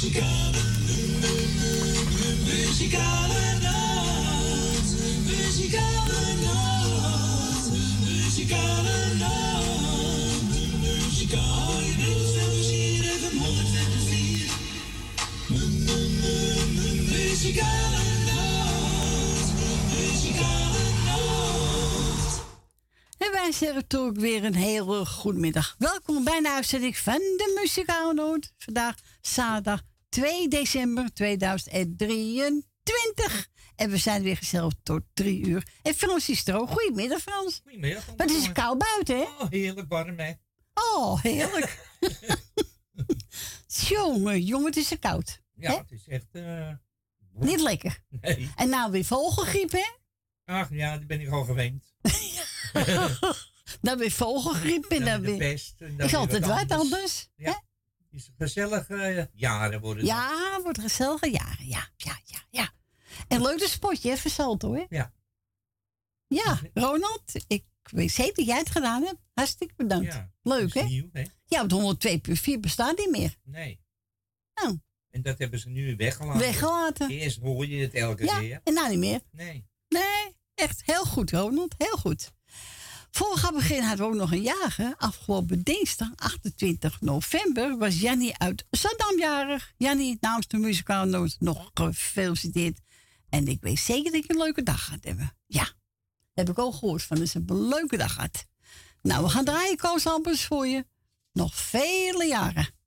Muzikale, muzikale nacht. Muzikale nacht. Muzikale nacht. Muzikale Muzikale nacht. Muzikale nacht. En wij zeggen toch weer een hele goede middag. Welkom bij de uitzending van de Muzikale Noot. Vandaag zaterdag 2 december 2023. En we zijn weer gezellig tot drie uur. En Frans is er ook. Goedemiddag Frans. Goedemiddag. Maar het is koud buiten hè? Oh, heerlijk warm, hè? Oh, heerlijk. jongen, jongen, het is er koud. Ja, Hè? het is echt... eh, Niet lekker. Nee. En nou weer vogelgriep hè? Ach ja, die ben ik al gewend. Dan weer vogelgriep en Dan dan weer en dan Is altijd wat anders. hè? Ja. Is gezellig eh, jaren worden. Ja, wordt gezellig. Ja, ja, ja, ja, ja. En leuk een spotje, hè, Versalto, hè? Ja. Ja, Ronald, ik weet zeker dat jij het gedaan hebt. Hartstikke bedankt. Ja, leuk, hè? nieuw, hè? Ja, want 102.4 bestaat niet meer. Nee. Nou. En dat hebben ze nu weggelaten. Weggelaten. Eerst hoor je het elke Ja, keer. en nou niet meer. Nee. Nee, echt heel goed, Ronald. Heel goed. Voor beginnen hadden we ook nog een jager. Afgelopen dinsdag, 28 november, was Jannie uit Saddam jarig. Jannie, namens de muzikale nog gefeliciteerd. En ik weet zeker dat je een leuke dag gaat hebben. Ja, dat heb ik ook gehoord van. Dat ze een leuke dag had. Nou, we gaan draaien koosampels voor je. Nog vele jaren.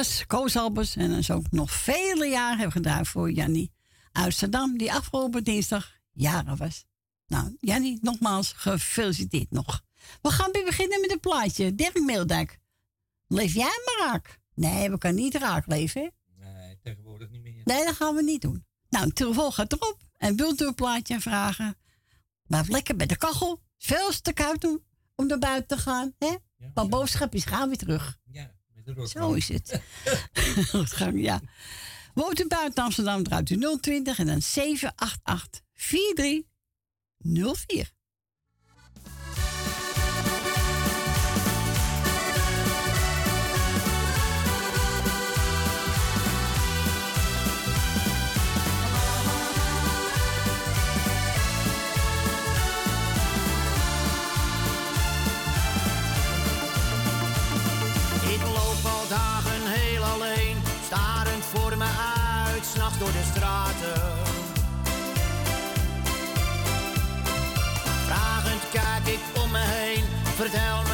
Was Koos Albers. En dan is ook nog vele jaren hebben gedaan voor Jannie Amsterdam, die afgelopen dinsdag jaren was. Nou, Jannie, nogmaals gefeliciteerd nog. We gaan weer beginnen met een plaatje. Dirk Meeldijk. Leef jij maar raak? Nee, we kunnen niet raak leven, Nee, tegenwoordig niet meer. Nee, dat gaan we niet doen. Nou, de telefoon gaat erop. En wilt u een plaatje vragen? Blijf lekker bij de kachel. Veel te koud om, om naar buiten te gaan. Hè? Ja, Maar boodschapjes gaan weer terug. Ja. Zo is het. Ja. Woont u buiten Amsterdam, draait u 020 en dan 788 4304. Door de straten. Vragend kijk ik om me heen, vertel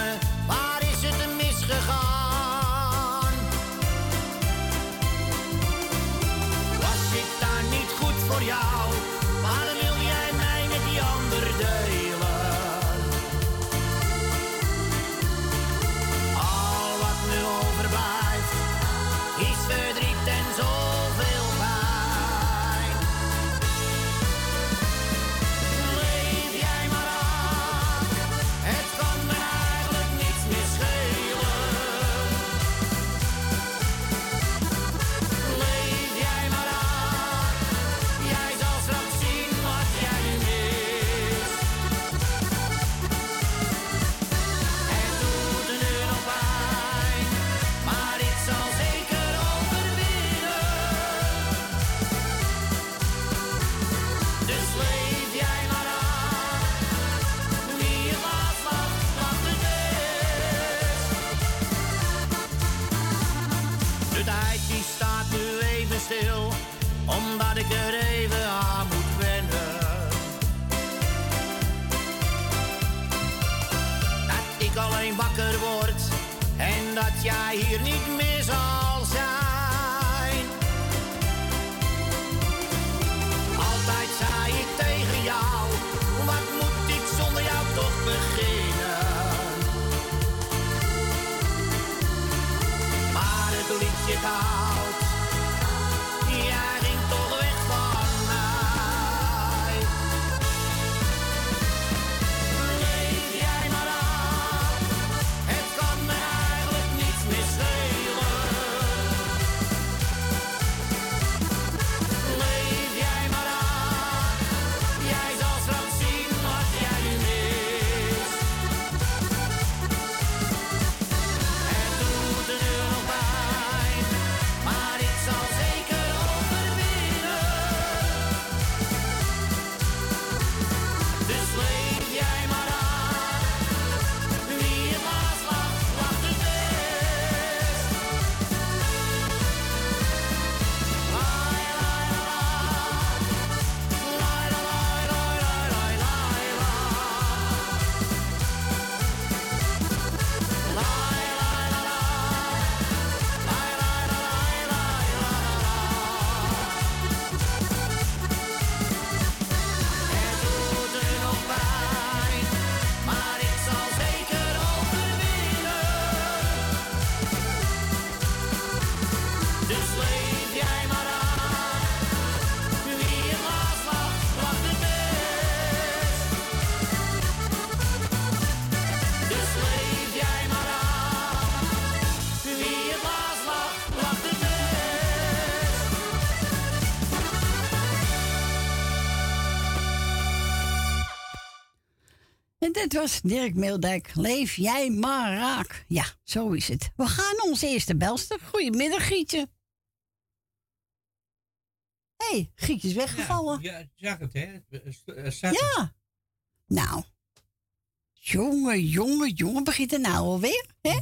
Dit was Dirk Meeldijk. Leef jij maar raak. Ja, zo is het. We gaan onze eerste belster. Goedemiddag, Gietje. Hé, hey, Gietje is weggevallen. Ja, ja, zag het, hè? Eh, zat Ja. Nou. Jongen, jongen, jongen. Begint er nou alweer, hè?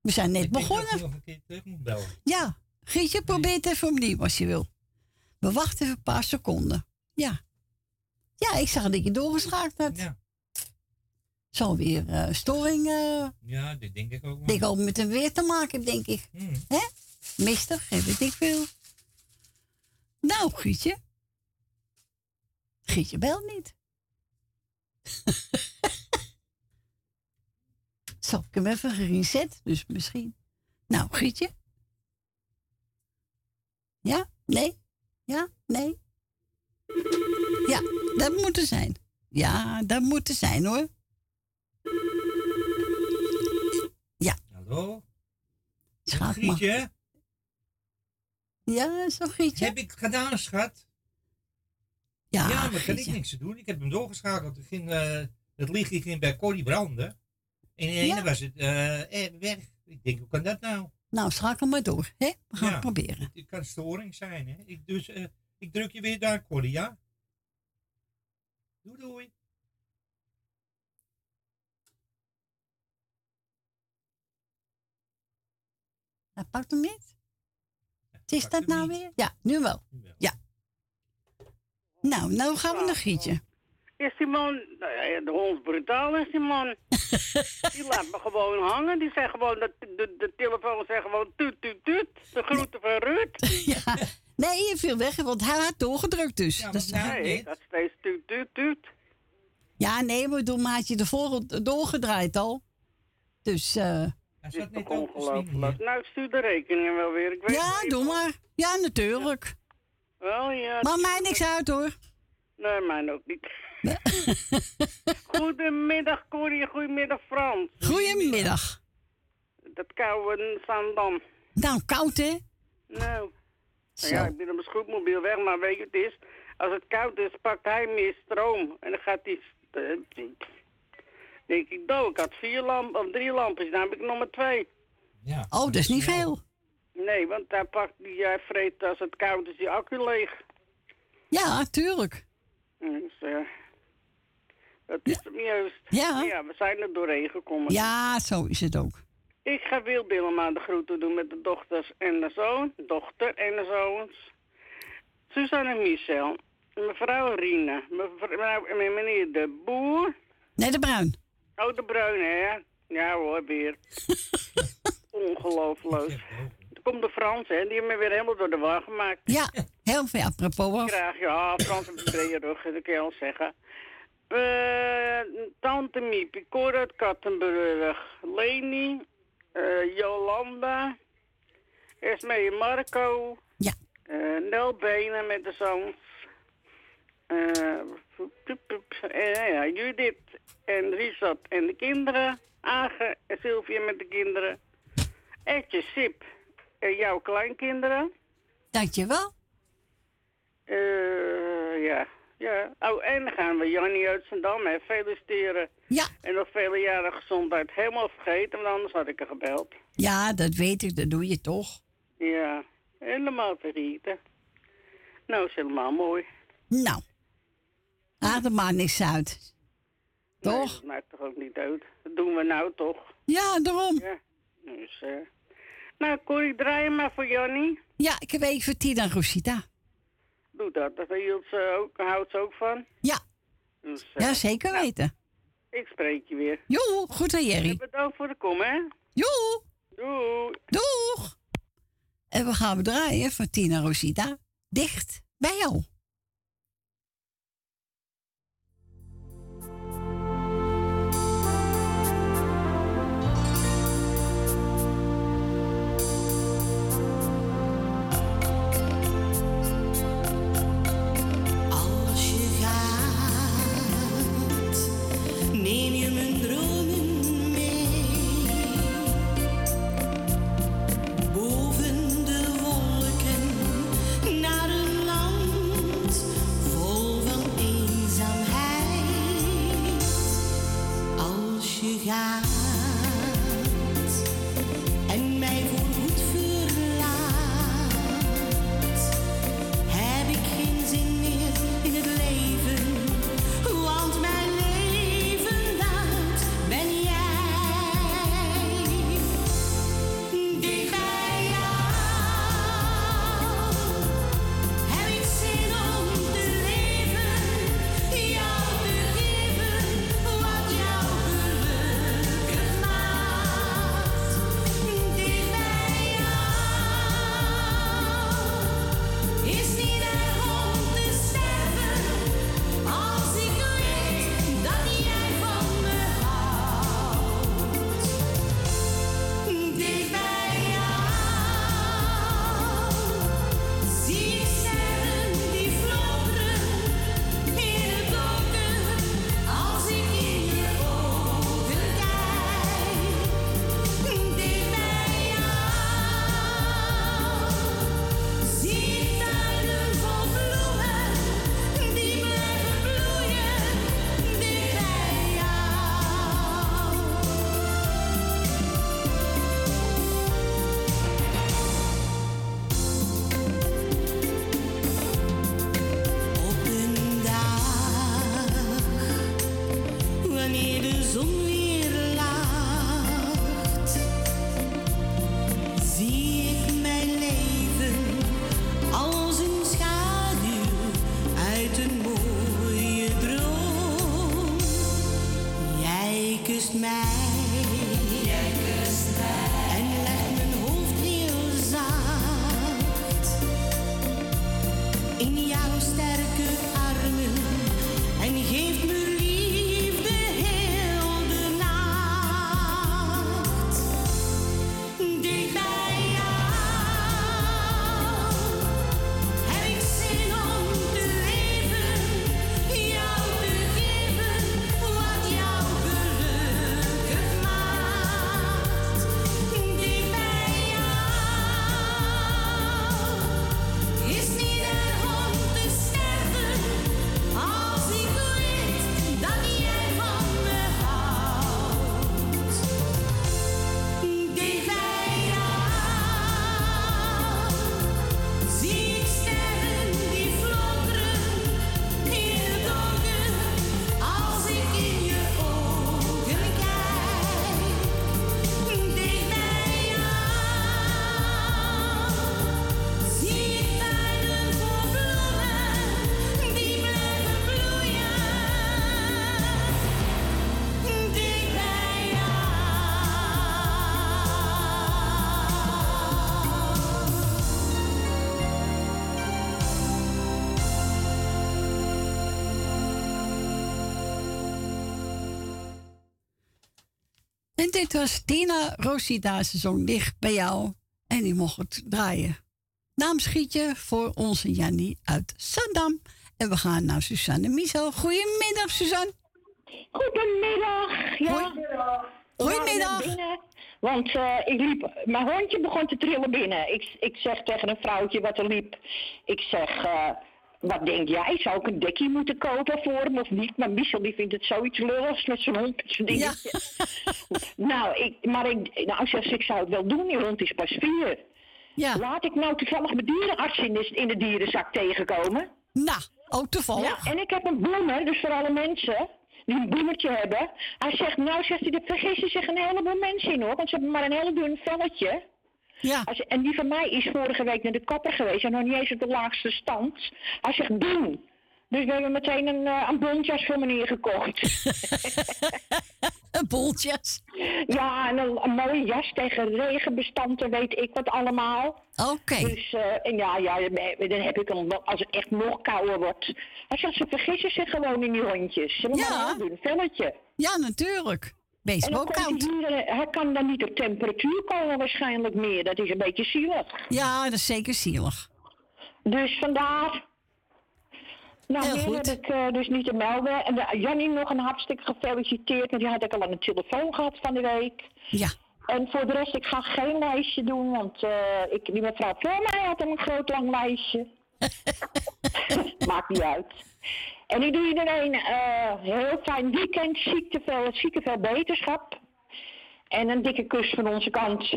We zijn net Ik begonnen. ik nog een keer terug moet bellen. Ja. Gietje, probeer het even opnieuw als je wil. We wachten even een paar seconden. Ja. Ja, ik zag dat je doorgeschakeld had. Ja, Zal weer eh, storing, eh ja, dit denk ik ook wel. denk ook met hem weer te maken, denk ik. Hmm. Hè? Mister, geef het ik veel. Nou, Gietje. Gietje belt niet. Zo, ik hem even gereset, dus misschien. Nou, Gietje? Ja? Nee? Ja? Nee? Ja, dat moet er zijn. Ja, dat moet er zijn hoor. Ja. Hallo? Schat, Grietje? Ja, zo Gietje. Heb ik gedaan, schat? Ja, ja maar kan ik niks te doen. Ik heb hem doorgeschakeld. Het, ging, eh, het ging bij Corrie branden. En in de ene Ja. was het eh, eh, weg. Ik denk, hoe kan dat nou? Nou, schakel maar door, hè? We gaan Ja. het proberen. Het kan storing zijn, hè? Ik, dus eh, ik druk je weer daar, Corrie, ja? Doei, doei. Hij pakt hem niet? Is dat nou niet. weer? Ja, nu wel. Nu wel. Ja. Nou, nou gaan we naar Gietje. Is die man, nou ja, de hond brutaal is die man. die laat me gewoon hangen. Die zegt gewoon, de, de, de telefoon zegt gewoon tuut, tuut, tuut. De groeten van Ruud. ja. Nee, je viel weg, want hij had doorgedrukt dus. Ja, nou- Nee, niet. dat is steeds tuut. ja, nee, maar toen had je ervoor doorgedraaid al. Dus, eh Dat is swingen ongelooflijk. Nou, ik stuur de rekening wel weer. Ik weet ja, doe maar. Ja, natuurlijk. Wel, ja. Maar mij niks uit hoor. Nee, mij ook niet. Goedemiddag, Corrie. Goedemiddag, Frans. Goedemiddag. Dat koude Zandam. Nou, koud hè? Nou, Zo. ja, ik ben op mijn scootmobiel weg, maar weet je het is? Als het koud is, pakt hij meer stroom. En dan gaat hij... eh, denk ik, dood. Ik had vier lampen, of drie lampjes, nu heb ik nog maar twee. Ja, Oh, dat is niet veel. Nee, want hij pakt die, hij vreet als het koud is, die accu leeg. Ja, tuurlijk. Dus, eh, dat is hem juist. Ja. Ja, we zijn er doorheen gekomen. Ja, zo is het ook. Ik ga Wil Dillema de groeten doen met de dochters en de zoon. Dochter en de zoons. Suzanne en Michel. Mevrouw Rina. Mevrouw en meneer De Boer. Nee, de bruin. Oh, de Bruin, hè? Ja hoor, weer. Ongelooflijk. Er komt de Frans, hè? Die hebben me weer helemaal door de war gemaakt. Ja, heel veel apropos af. Graag, ja, Frans heeft een brede rug, dat kan je al zeggen. Eh, Tante Miep, Cor uit Kattenburg, Leni, eh, Jolanda, Esmee en Marco, Ja. eh, Nel Benen met de zoons, eh, poep, poep, poep, eh, ja, Judith en Richard en de kinderen, Age en Sylvia met de kinderen, Etje Sip en jouw kleinkinderen. Dankjewel. Eh, ja. Ja. Oh, en dan gaan we Jannie uit Zandam hè, feliciteren. Ja, En nog vele jaren gezondheid. Helemaal vergeten, want anders had ik er gebeld. ja, dat weet ik. Dat doe je toch. Ja, helemaal vergeten. Nou, is helemaal mooi. Nou, er maar niks uit. Nee, Toch? dat maakt toch ook niet uit. Dat doen we nou toch. Ja, daarom. Ja. Dus, eh. Nou, Corrie, draai maar voor Jannie. Ja, ik heb even Tina en Rosita. Doe dat. Daar hield ze ook, houdt ze ook van. Ja, Dus, eh, ja zeker weten. ik spreek je weer. Joe, goed aan Jerry. Bedankt voor de kom, hè. Joe, Doei. doeg. En we gaan draaien voor Tina en Rosita. Dicht bij jou. En dit was Tina Rosita, ze zong dicht bij jou. En die mocht het draaien. Naamschietje voor onze Jannie uit Saddam. En we gaan naar Suzanne Miso. Goedemiddag, Suzanne. Goedemiddag. Ja. Goedemiddag. Binnen, want eh, ik liep, mijn hondje begon te trillen binnen. Ik, ik zeg tegen een vrouwtje wat er liep. Ik zeg, eh, wat denk jij? Zou ik een dekje moeten kopen voor hem of niet? Maar Michel die vindt het zoiets lulligs met zijn hond, met zijn dingetje. nou, ik, maar ik, nou, ze, ik zou het wel doen. Die hond is pas vier. Ja. Laat ik nou toevallig mijn dierenarts in de, in de dierenzak tegenkomen. Nou, ook toevallig. Ja, en ik heb een bloemer, dus voor alle mensen die een bloemertje hebben. Hij zegt, nou zegt hij, er vergissen zich een heleboel mensen in hoor, want ze hebben maar een heel dun velletje. Ja. Zegt, en die van mij is vorige week naar de kapper geweest en nog niet eens op de laagste stand. Hij zegt, doen. Dus we hebben meteen een, eh, een bontjas voor meneer gekocht. Een boltjes. ja, en een, een mooie jas tegen regenbestand en weet ik wat allemaal. Oké. Dus, eh, en ja, ja, dan heb ik hem als het echt nog kouder wordt. Hij zegt, ze vergissen zich gewoon in die hondjes. Ze hebben Ja. maar een dun velletje. Ja, natuurlijk. Wees En koud. hij, hier, eh, hij kan dan niet op temperatuur komen waarschijnlijk meer. Dat is een beetje zielig. Ja, dat is zeker zielig. Dus vandaar. Nou, Heel meer heb ik eh, dus niet te melden. En de, Jannie nog een hartstikke gefeliciteerd. Want die had ik al aan de telefoon gehad van de week. Ja. En voor de rest, ik ga geen lijstje doen. Want eh, ik, die mevrouw voor mij had een groot lang lijstje. Maakt niet uit. En ik doe iedereen eh heel fijn weekend. Ziekte veel, ziekte veel beterschap. En een dikke kus van onze kant.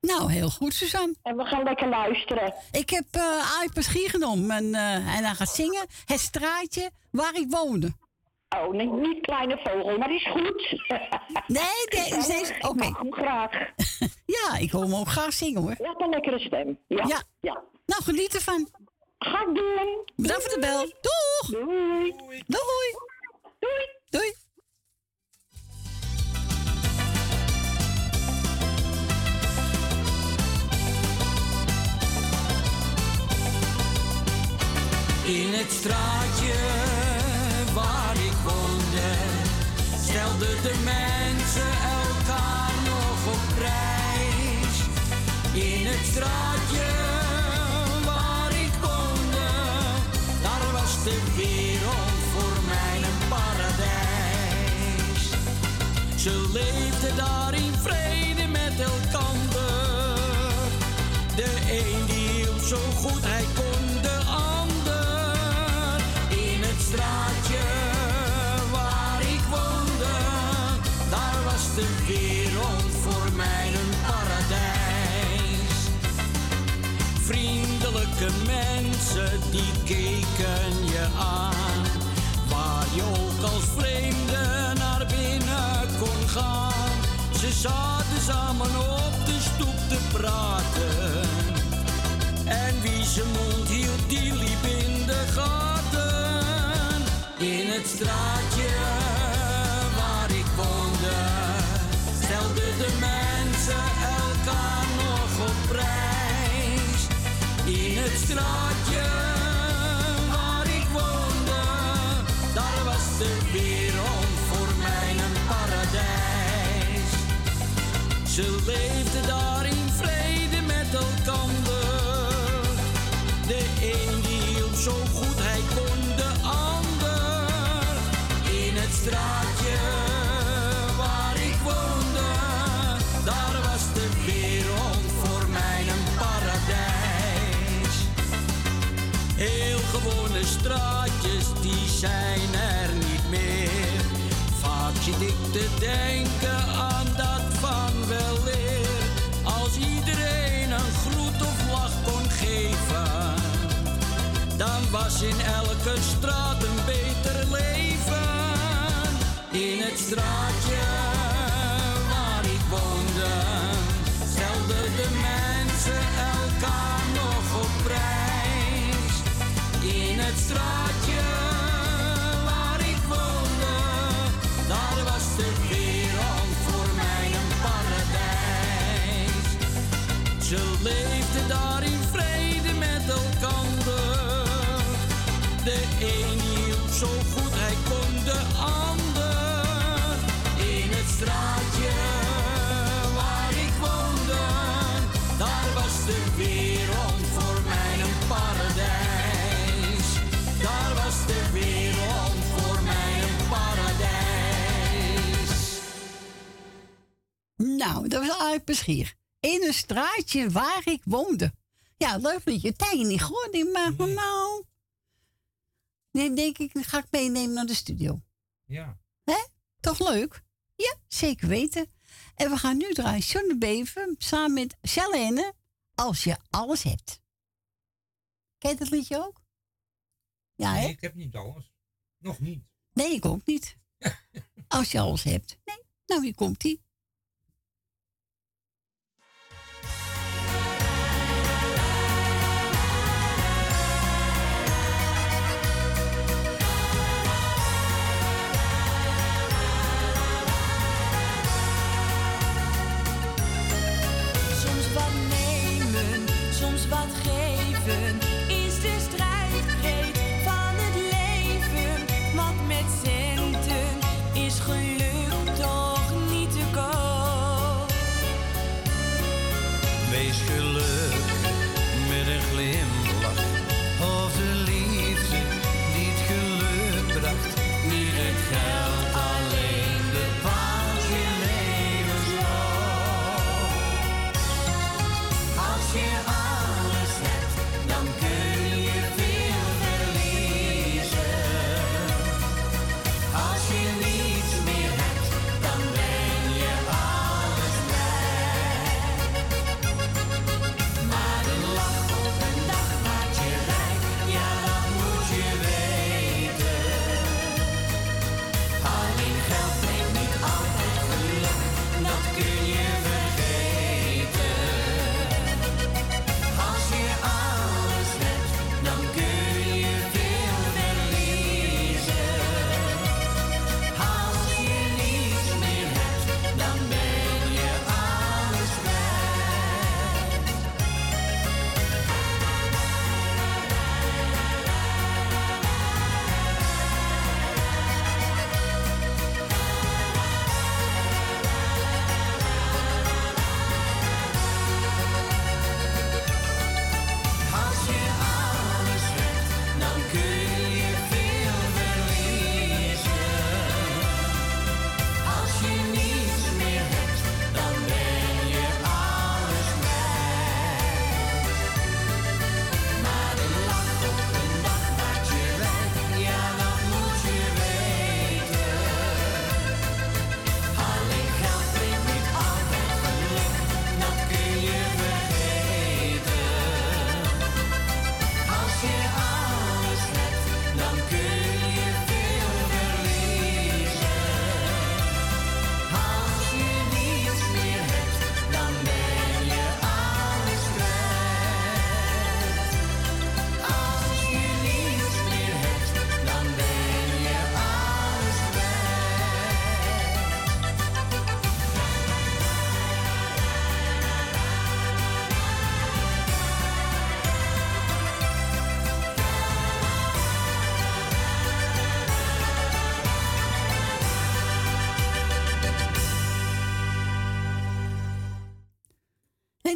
Nou, heel goed, Suzanne. En we gaan lekker luisteren. Ik heb uh, Arie Paschier genomen en, eh, en hij gaat zingen Het straatje waar ik woonde. Oh, nee, niet kleine vogel, maar die is goed. Nee, de- is deze... Ik Oké. mag hem graag. Ja, ik wil hem ook graag zingen hoor. Hebt een lekkere stem. Ja. Ja. ja. Nou, geniet ervan. Ga ik doen. Bedankt voor de bel. Doeg! Doei. Doei! Doei. Doei! In het straatje waar ik woonde, stelden de mensen elkaar nog op prijs. In het straatje de wereld voor mij een paradijs. Ze leefden daar in vrede met elkander. De een die hield zo goed Ze zaten samen op de stoep te praten. En wie zijn mond hield, die liep in de gaten. In het straatje waar ik woonde, stelden de mensen elkaar nog op prijs. In het straatje gewone straatjes, die zijn er niet meer. Vaak zit ik te denken aan dat van weleer. Als iedereen een groet of lach kon geven, dan was in elke straat een beter leven. In het straatje waar ik woonde, stelden de mensen elkaar In Nou, dat was Arie Beschier. In een straatje waar ik woonde. Ja, leuk liedje. Tijd niet gehoord. Ik maak me nou. Nee, denk ik, ga ik meenemen naar de studio. Ja. Hè? Toch leuk? Ja, zeker weten. En we gaan nu draaien John Beven samen met Charlene. Als je alles hebt. Ken je dat liedje ook? Ja, hè? Nee, ik heb niet alles. Nog niet. Nee, ik ook niet. Als je alles hebt. Nee, nou hier komt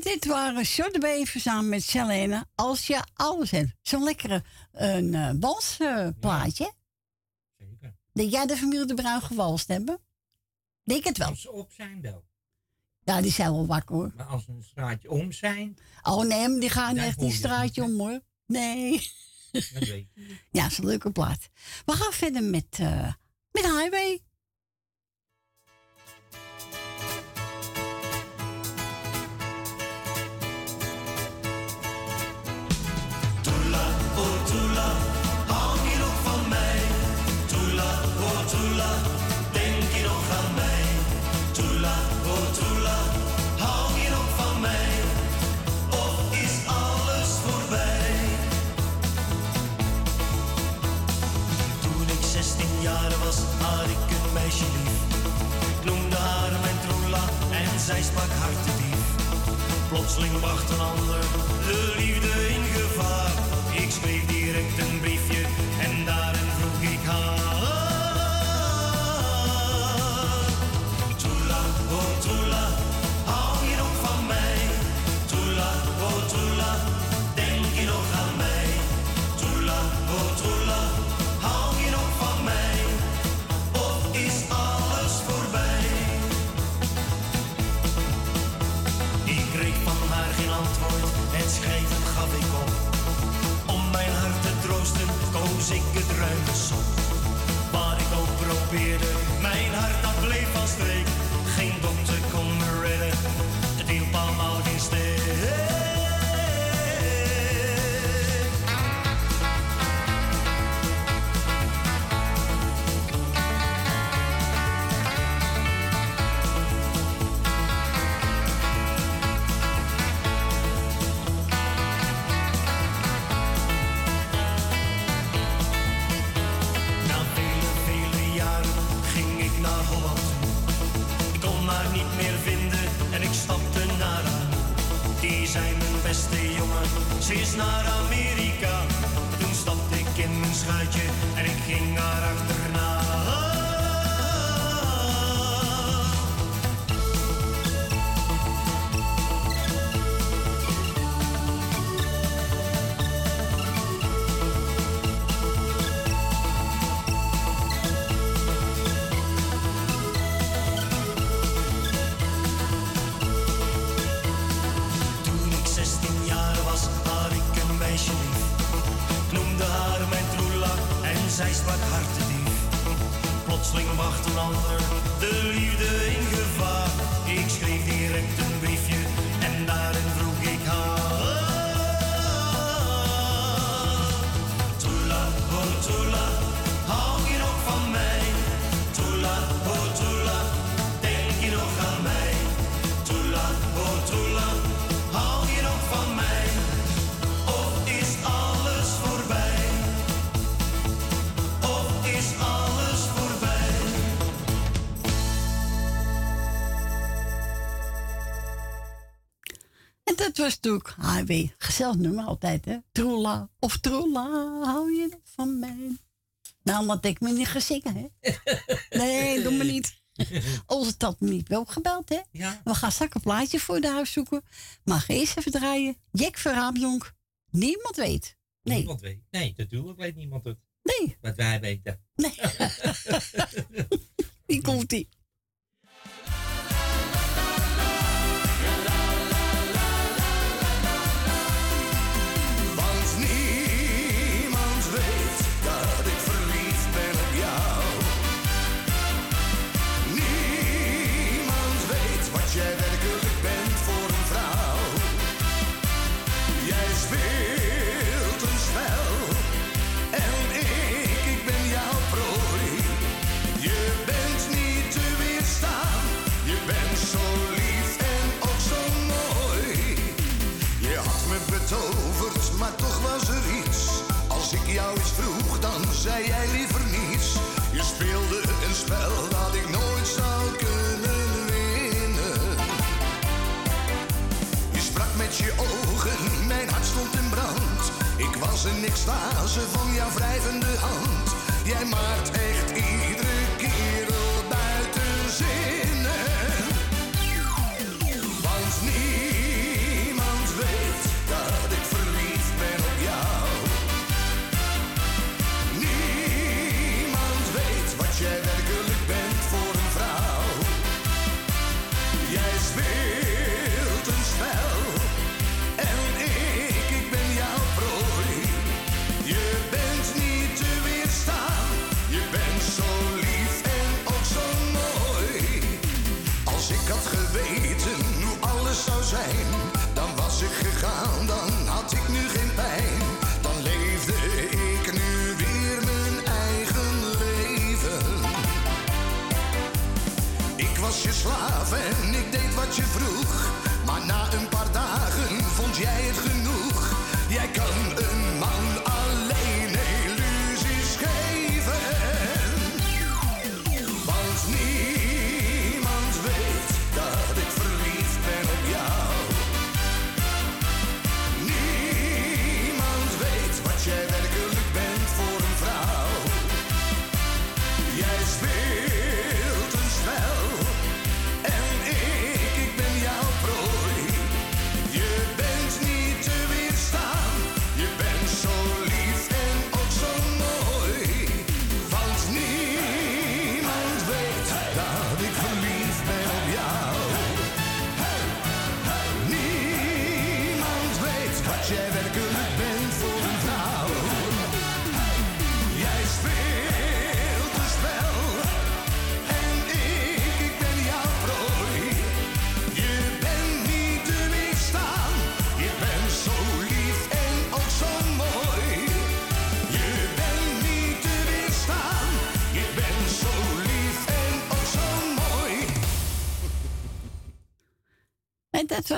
dit waren Short samen met Selene. Als je alles hebt. Zo'n lekkere een walsplaatje. Zeker. Denk jij de familie de Bruin gewalst hebben? Denk het wel. Als ze op zijn wel. Ja, die zijn wel wakker hoor. Maar als ze een straatje om zijn, Oh nee, die gaan echt het straatje om hoor. Nee. dat weet ik. Ja, is een leuke plaat. We gaan verder met, eh met Highway. Zij sprak hartedief. Plotseling bracht een ander de liefde in Waar ik ook probeerde, mijn hart Dat natuurlijk Highway. Gezellig nummer altijd, hè? Troela of Troela, hou je van mij? Nou, laat ik me niet gaan zingen, hè? Nee, doe me niet. Onze tante me niet wel gebeld, hè? Ja. We gaan straks een plaatje voor de huis zoeken. Maar eerst even draaien. Jack Verhaamjonk. Niemand weet. Nee, Niemand weet. Nee, natuurlijk weet niemand het. nee, Wat wij weten. nee. Die komt extase van jouw wrijvende hand. Jij maakt echt iedere kerel buiten zinnen. Ik deed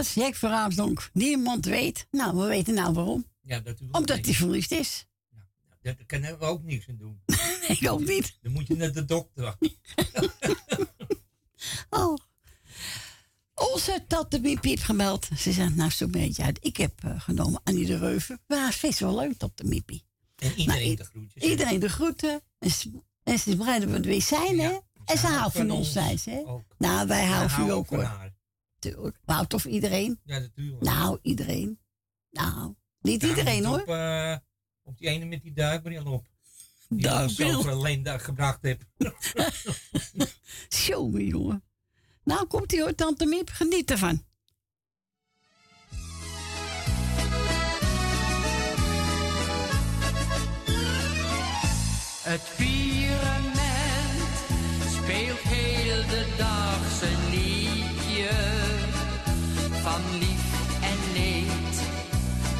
was Jack van Raamsdonk. Niemand weet. Nou, we weten nou waarom. Ja, natuurlijk. Omdat hij verliefd is. Daar kunnen we ook niks aan doen. Ik ook niet. Dan moet je naar de dokter. Oh. Onze tante Miep heeft gemeld. Ze zegt, nou, een beetje uit. Ik heb eh, genomen Annie de Reuven. Maar het is wel leuk, tante Miepie. En iedereen de groetjes. Iedereen de groeten. En ze, en ze dat we er weer zijn, hè? En ze houdt van ons, zei ze. hè? Nou, wij houden van u ook, hoor. Houden toch van iedereen? Ja, natuurlijk. Nou, iedereen. Nou, niet Ja, iedereen, hoor. Op, eh, op die ene met die duikbril op. Die ik Duikbril? zelf alleen daar gebracht heb. Jongen, jongen. Nou, komt ie hoor, tante Miep. Geniet ervan. Het van lief en leed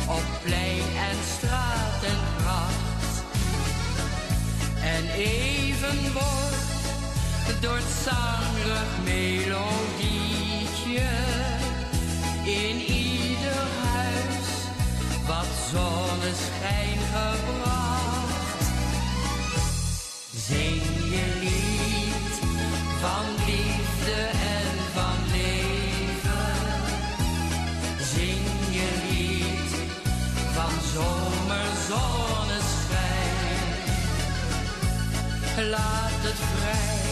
op plein en straat en gracht. En even wordt door het zangerig melodietje in ieder huis wat zonneschijn gebracht. Zing Laat het vrij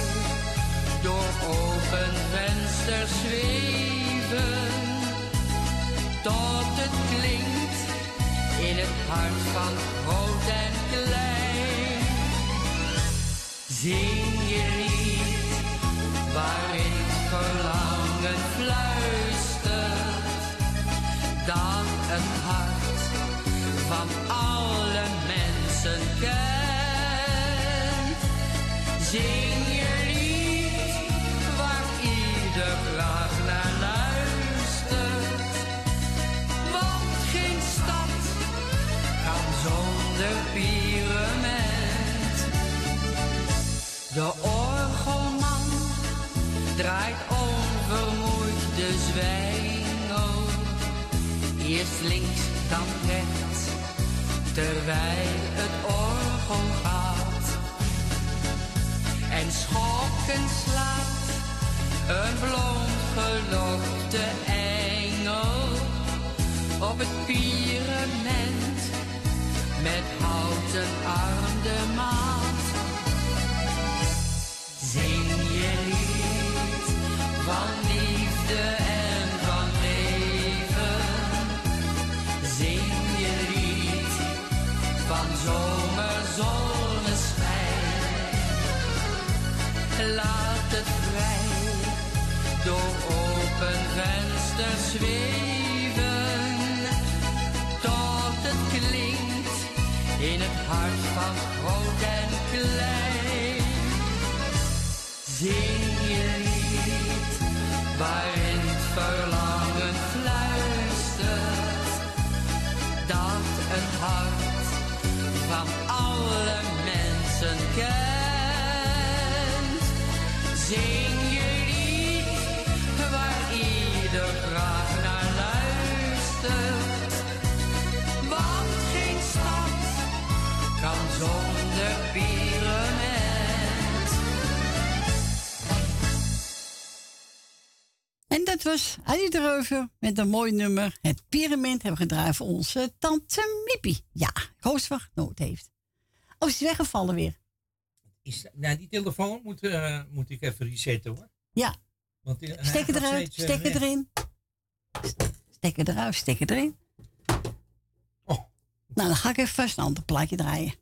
door open vensters zweven. Tot het klinkt in het hart van groot en klein. Zing je De orgelman draait onvermoeid de zwijngel. Eerst links, dan rechts, terwijl het orgel gaat. En schokken slaat een blond gelokte engel op het pyramid met houten arm de maat. Van liefde en van leven. Zing je lied van zomerzonneschijn. Laat het vrij door open vensters zweven. Tot het klinkt in het hart van was Adi de Reuver met een mooi nummer. Het Pyramid hebben we gedraaid voor onze tante Mippie. Ja, ik hoop ze heeft. Oh, ze is weggevallen weer. Is, nou, die telefoon moet, eh, moet ik even resetten hoor. Ja, Want steek gaat eruit, steeds, eh, steek erin. Steek eruit, steek erin. Oh. Nou, dan ga ik even vast een ander plaatje draaien.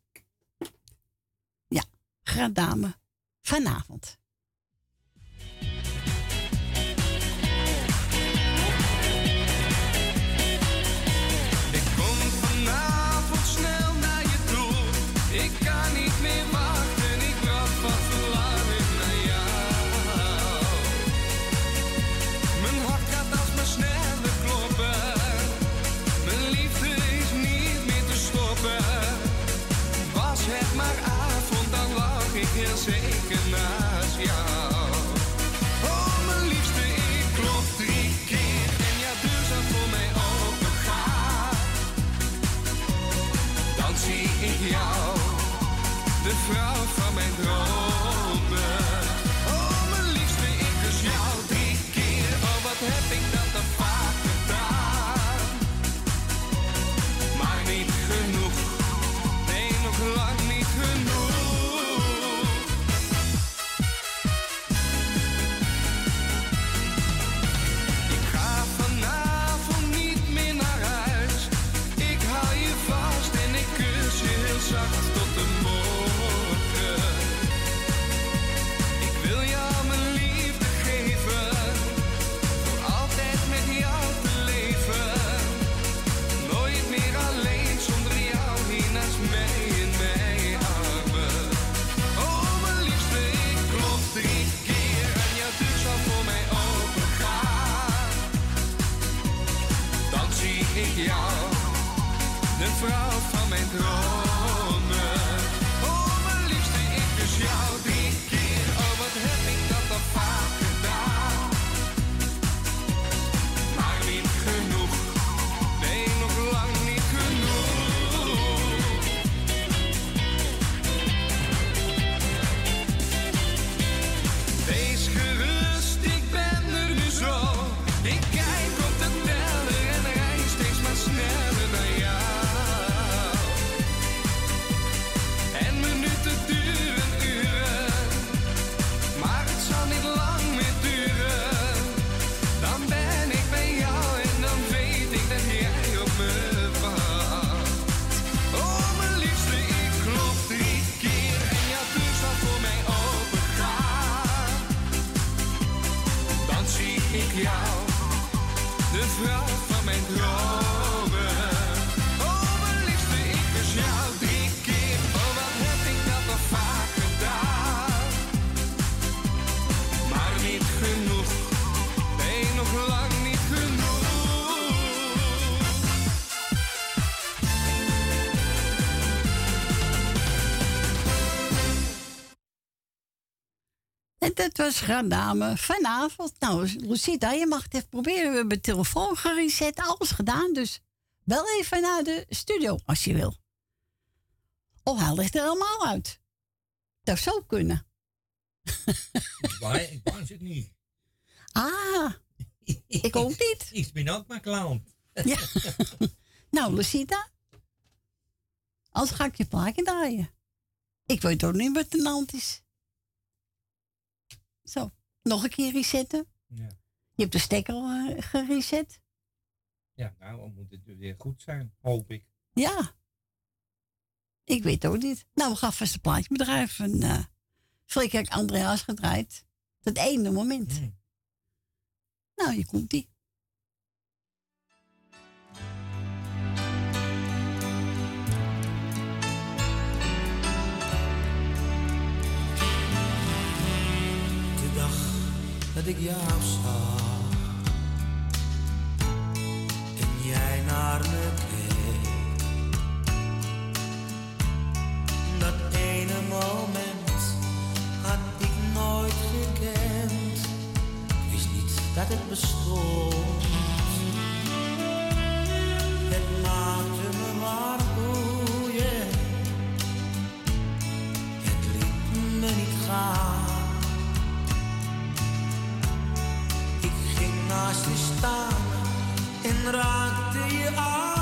Ja, graag dame. Vanavond. De vrouw van mijn dromen. Dat was graag dame vanavond. Nou, Lucita, je mag het even proberen. We hebben de telefoon gereset, alles gedaan. Dus bel even naar de studio als je wil. Of hij ligt er helemaal uit. Dat zou kunnen. Ik wou- het niet. Ah, ik ook niet. Ik ben ook maar clown. Ja. nou, Lucita. Anders ga ik je plaatje draaien. Ik weet ook niet wat de hand is. Zo, nog een keer resetten. Ja. Je hebt de stekker al eh, gereset. Ja, nou, dan moet het weer goed zijn, hoop ik. Ja. Ik weet ook niet. Nou, we gaan vast een plaatje bedrijven. Uh, Vorige keer heb ik Andreas gedraaid. Dat ene moment. Nou, hier komt die. Ik en jij naar me keek, dat ene moment had ik nooit gekend, wist niet dat het bestond. Het maakte me maar boeien, het liet me niet gaan. Naast je staan en raakte je aan.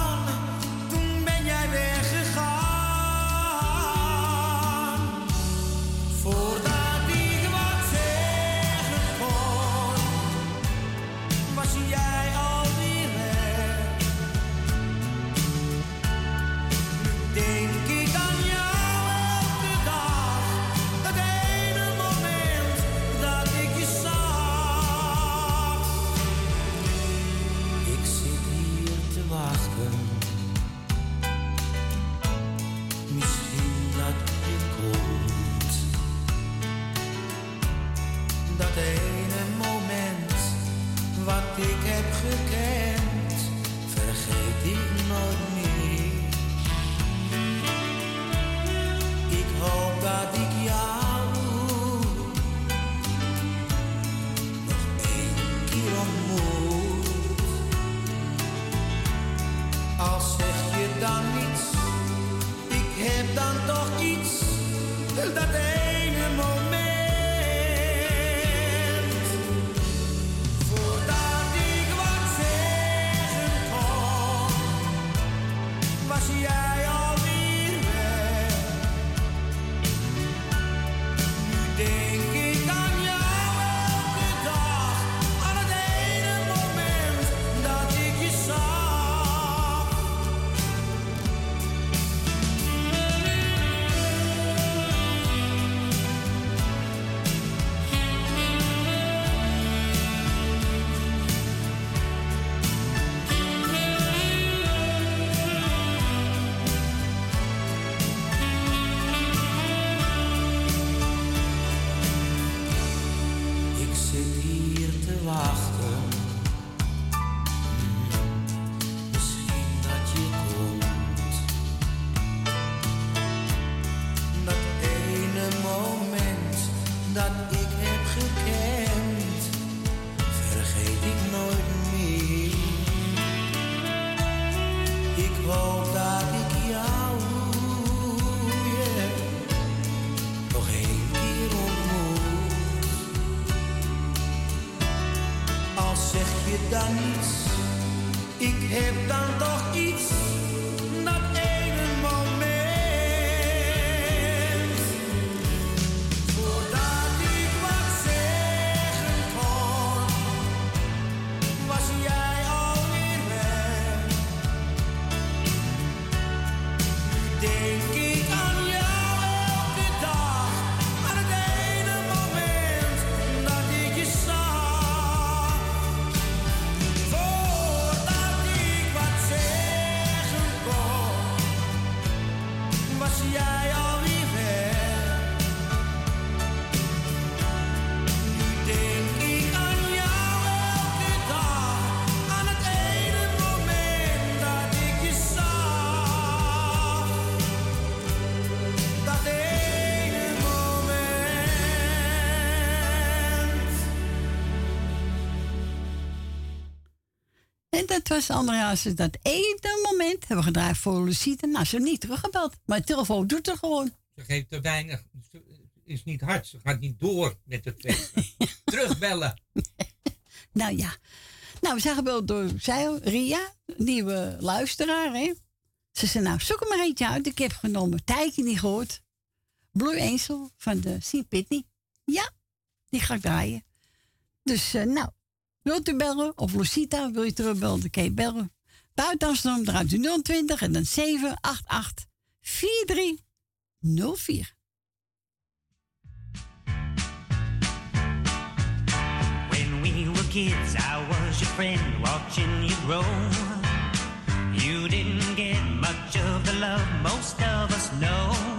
Dat was Andreas. Dat ene moment hebben we gedraaid voor Lucita. Nou, ze heeft niet teruggebeld. Maar de telefoon doet het gewoon. Ze geeft te weinig. Ze is niet hard. Ze gaat niet door met het. Terugbellen. Nou ja. Nou, we zijn gebeld door zij, Ria, nieuwe luisteraar. Hè? Ze zei, nou, zoek er maar eentje uit. Ik heb genomen. Tijdje niet gehoord. Blue Angel van de Sint Pitney. Ja, die ga ik draaien. Dus, eh, nou, wilt u bellen? Of Lucita, wil je terugbellen? Dan kan je bellen. Buiten Amsterdam draait u 020 en dan 788 4304. When we were kids, I was your friend, watching you grow. You didn't get much of the love most of us know.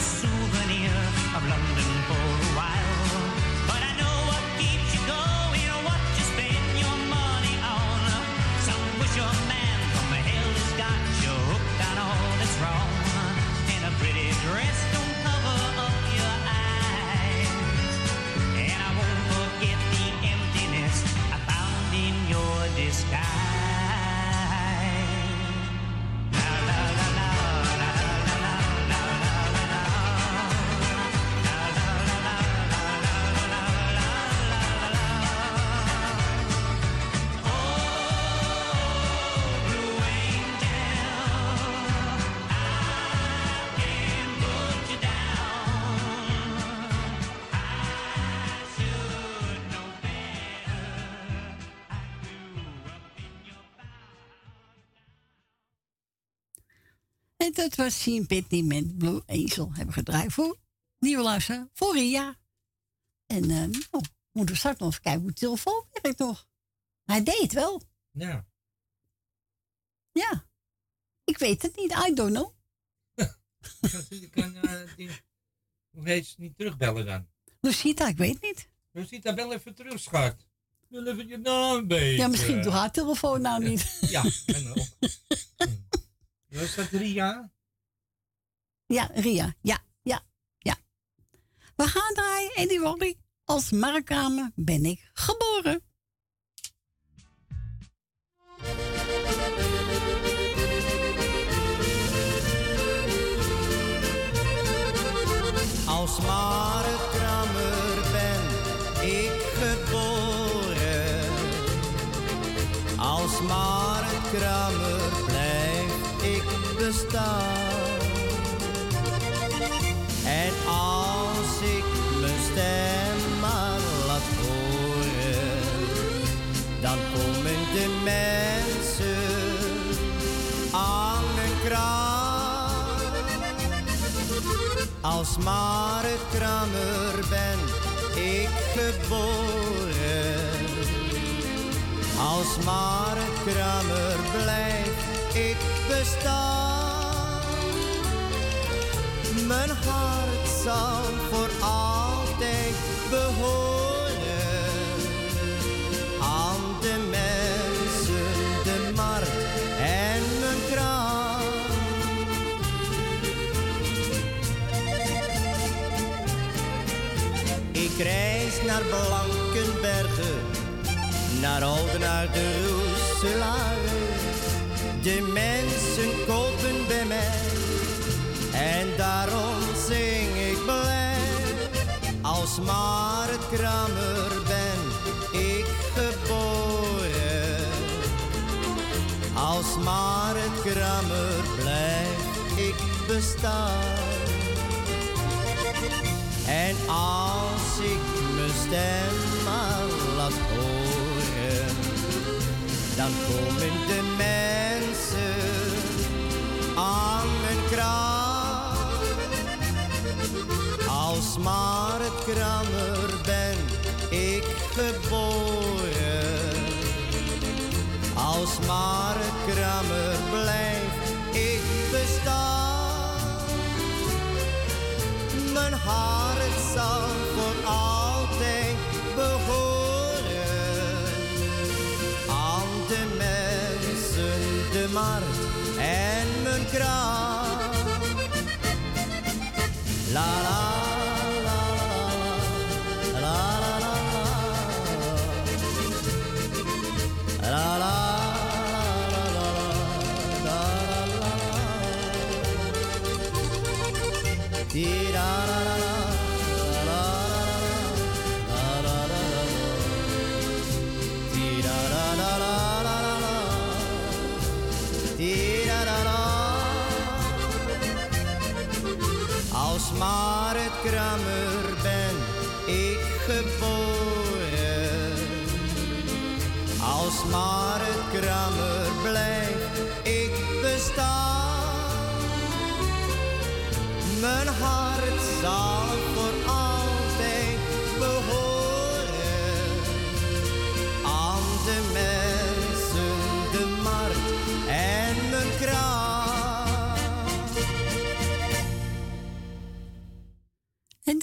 souvenir of London for a while. En dat was Sien Pitney met Blue Angel. Hebben we gedraaid voor nieuwe luisteraar, voor Ria. En eh nou, moeten we straks nog even kijken hoe de telefoon werkt nog. Hij deed het wel. Ja. Ja. Ik weet het niet. I don't know. Ik kan eh, die, hoe heet ze, niet terugbellen dan. Lucita, ik weet niet. Rosita, bel even terug, schat. Wil even je naam weten. Ja, misschien door haar telefoon nou niet. Ja, en ook. Was dat Ria? Ja, Ria. Ja, ja, ja. We gaan draaien, Eddie Wally. Als Markramer ben ik geboren. Als Markrammer Als Markrammer ben ik geboren. Als Markrammer blijf ik bestaan. Mijn hart zal voor altijd Reis naar Blankenbergen, naar Oudenaar de Roeselare. De mensen kopen bij mij en daarom zing ik blij. Als marktkramer ben ik geboren. Als marktkramer blijf ik bestaan. En als ik mijn stem maar laat horen, dan komen de mensen aan mijn kraam. Als marktkrammer ben ik geboren. Als marktkrammer blijf ik bestaan. Mijn hart grave.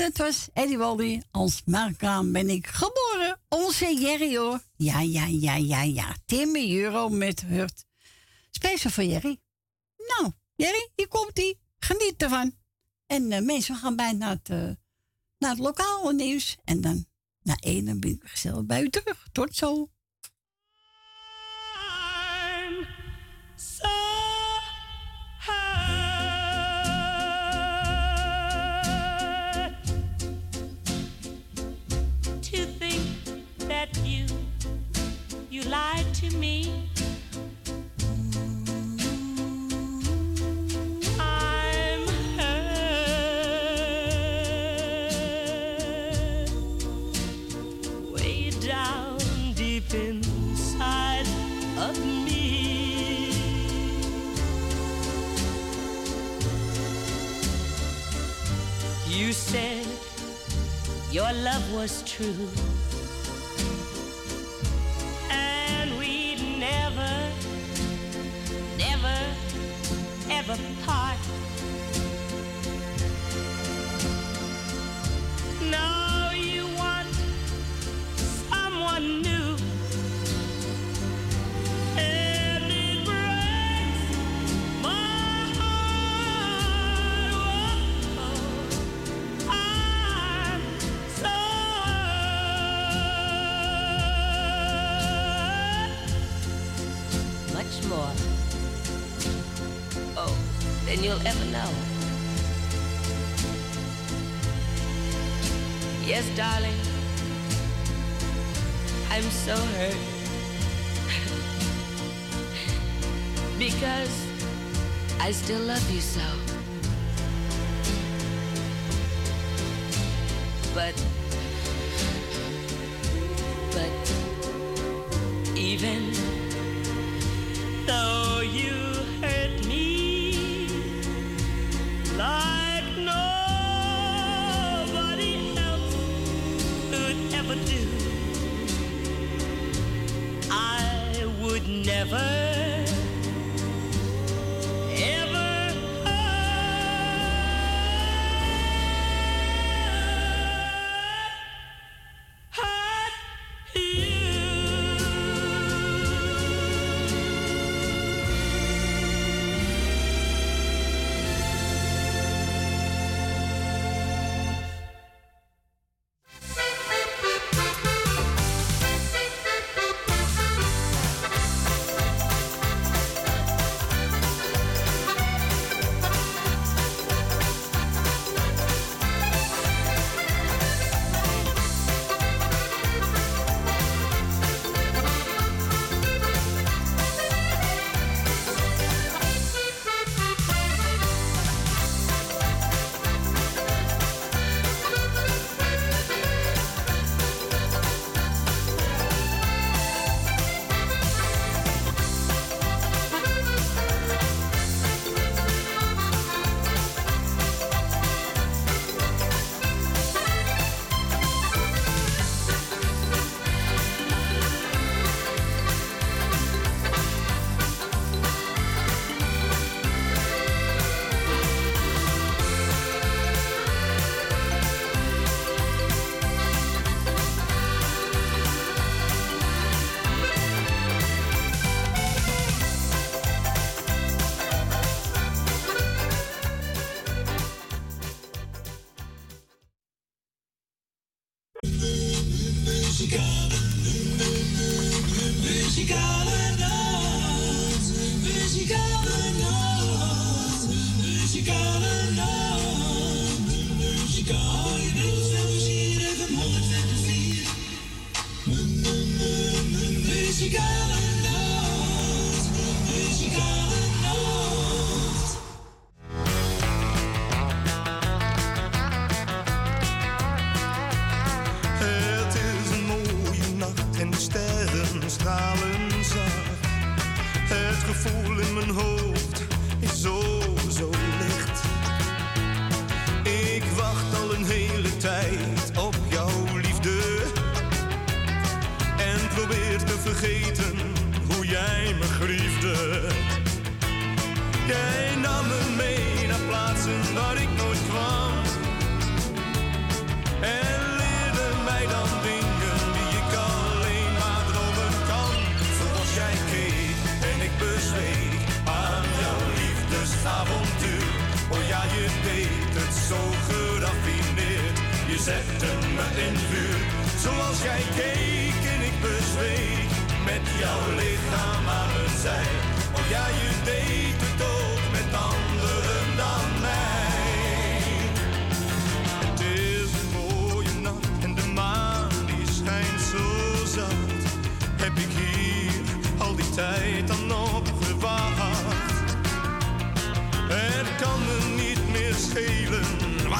Dat was Eddie Waldy. Als Markraam ben ik geboren. Onze Jerry hoor. Ja, ja, ja, ja, ja. Timmy Euro met Hurt. Speciaal voor Jerry. Nou, Jerry, hier komt ie. Geniet ervan. En eh, mensen, we gaan bijna naar het, eh, naar het lokale nieuws. En dan na één dan ben ik gezellig bij u terug. Tot zo. was true.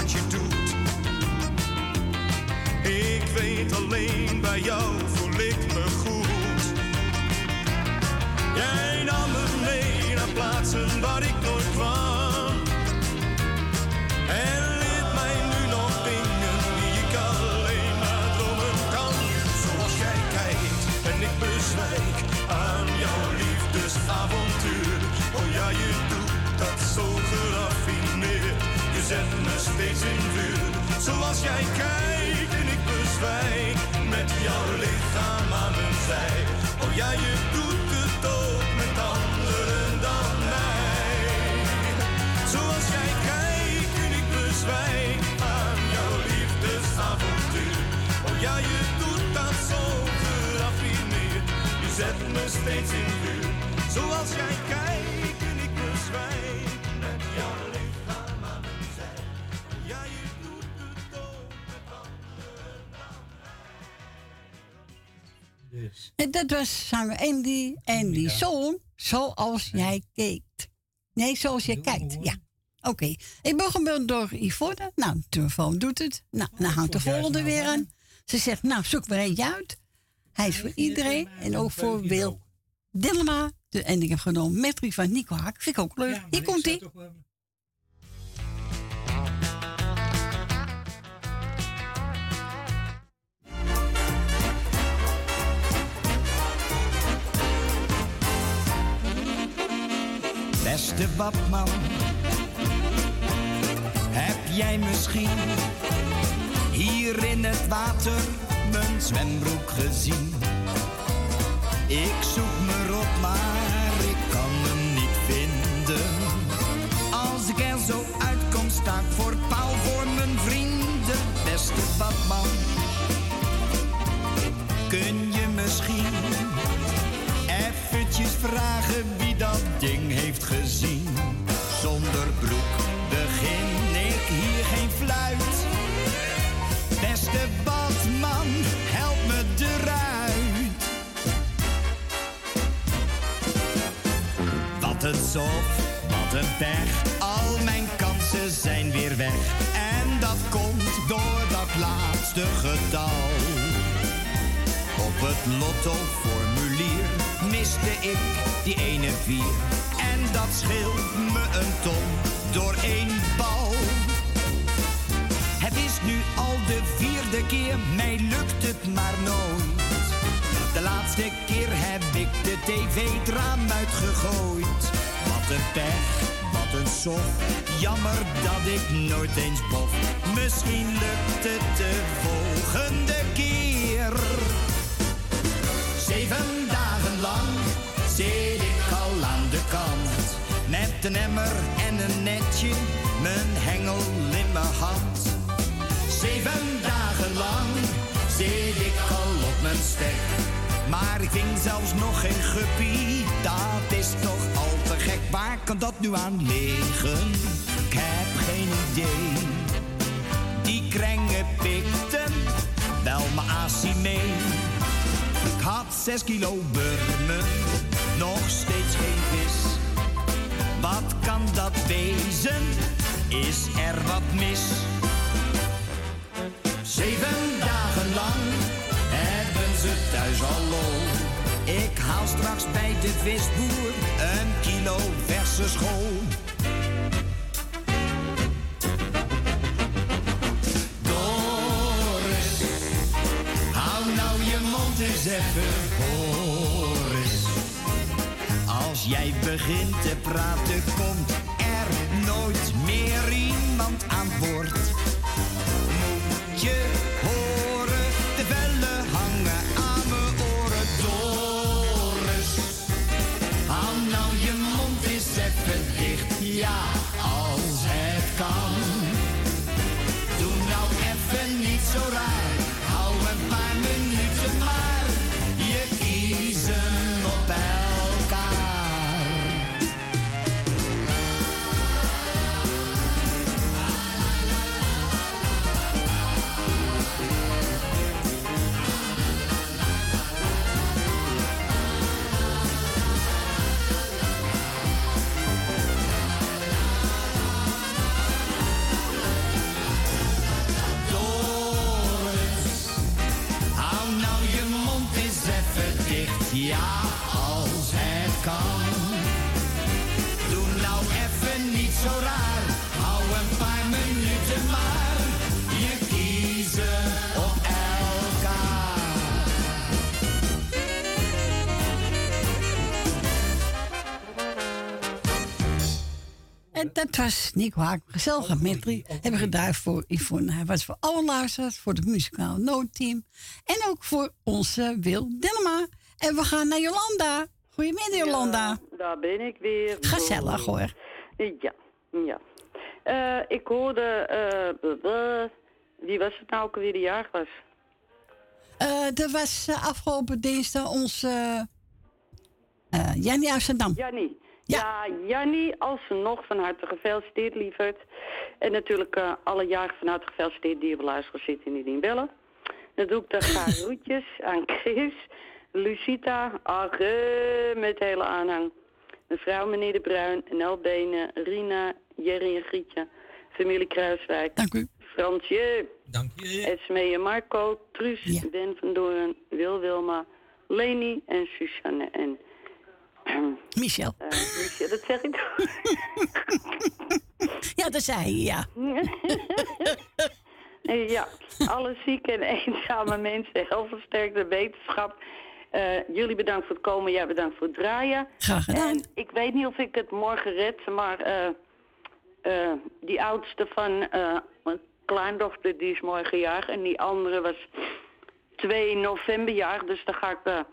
wat je doet. Ik weet alleen bij jou voel ik me goed. Jij nam me mee naar plaatsen waar ik nooit kwam. Steeds in vuur, zoals jij kijkt en ik bezwijk. Met jouw lichaam aan mijn zij. Oh ja, je doet het ook met anderen dan mij. Zoals jij kijkt en ik bezwijk aan jouw liefdesavontuur. Oh ja, je doet dat zo geraffineerd. Je zet me steeds in vuur. Zoals jij kijkt En dat was zanger Andy. En die zong Zoals jij kijkt. Nee, zoals jij kijkt. Ja. Oké. Ik ben gebeld door Yvonne. Nou, de telefoon doet het. Nou, dan hangt de volgende nou weer aan. Ze zegt, nou, zoek maar eentje uit. Hij is voor iedereen. En ook voor Wil Dillema. De- En ik heb genomen Metri van Nico Haak. Vind ik ook leuk. Hier komt hij. Beste Batman, heb jij misschien hier in het water mijn zwembroek gezien? Ik zoek me op, maar ik kan hem niet vinden. Als ik er zo uitkom, sta ik voor paal voor mijn vrienden. Beste Batman, kun je misschien eventjes vragen wie dat ding Wat een pech. Al mijn kansen zijn weer weg. En dat komt door dat laatste getal. Op het lottoformulier miste ik die ene vier. En dat scheelt me een ton door één bal. Het is nu al de vierde keer, mij lukt het maar nooit. De laatste keer heb ik de tv het raam uitgegooid. Wat een pech, wat een sof. Jammer dat ik nooit eens bof. Misschien lukt het de volgende keer. Zeven dagen lang zit ik al aan de kant. Met een emmer en een netje, mijn hengel in mijn hand. Zeven dagen lang zit ik al op mijn stek. Maar ik ving zelfs nog geen guppy, dat is toch al. Waar kan dat nu aan liggen? Ik heb geen idee. Die krengen pikten wel mijn asie mee. Ik had zes kilo burmen, nog steeds geen vis. Wat kan dat wezen? Is er wat mis? Zeven dagen lang hebben ze thuis al haal straks bij de visboer een kilo verse school. Doris, hou nou je mond eens even voor. Als jij begint te praten, komt er nooit meer En dat was Nico Haak, gezellige medley. Hebben we gedaan voor Yvonne. Hij was voor alle luisteraars, voor het muzikaal noodteam. En ook voor onze Wil Dillema. En we gaan naar Jolanda. Goedemiddag, Jolanda. Daar ben ik weer. Gezellig hoor. Ja, ja. Eh, ik hoorde, eh, wie was het nou ook alweer die jarig was? Eh er was eh, afgelopen dinsdag onze eh Jannie Amsterdam. Jannie. Ja, Jannie, alsnog van harte gefeliciteerd, lieverd. En natuurlijk eh, alle jaren van harte gefeliciteerd die op luisteren zitten en die niet bellen. Dan doe ik de groetjes aan Chris, Lucita, Arre, met de hele aanhang. Mevrouw meneer De Bruin, Nel Benen, Rina, Jerry en Grietje, familie Kruiswijk. Dank u. Fransje. Dank je. Esmee en Marco, Truus, Ben van Doorn, Wil Wilma, Leni en Suzanne en... Michel. Eh, Michel, dat zeg ik toch? Ja, dat zei je, ja. Ja, alle zieke en eenzame mensen, heel versterkte wetenschap. Eh, jullie bedankt voor het komen, jij bedankt voor het draaien. Graag gedaan. En ik weet niet of ik het morgen red, maar eh, die oudste van mijn kleindochter, die is morgen jarig. En die andere was 2 november jarig, dus dan ga ik...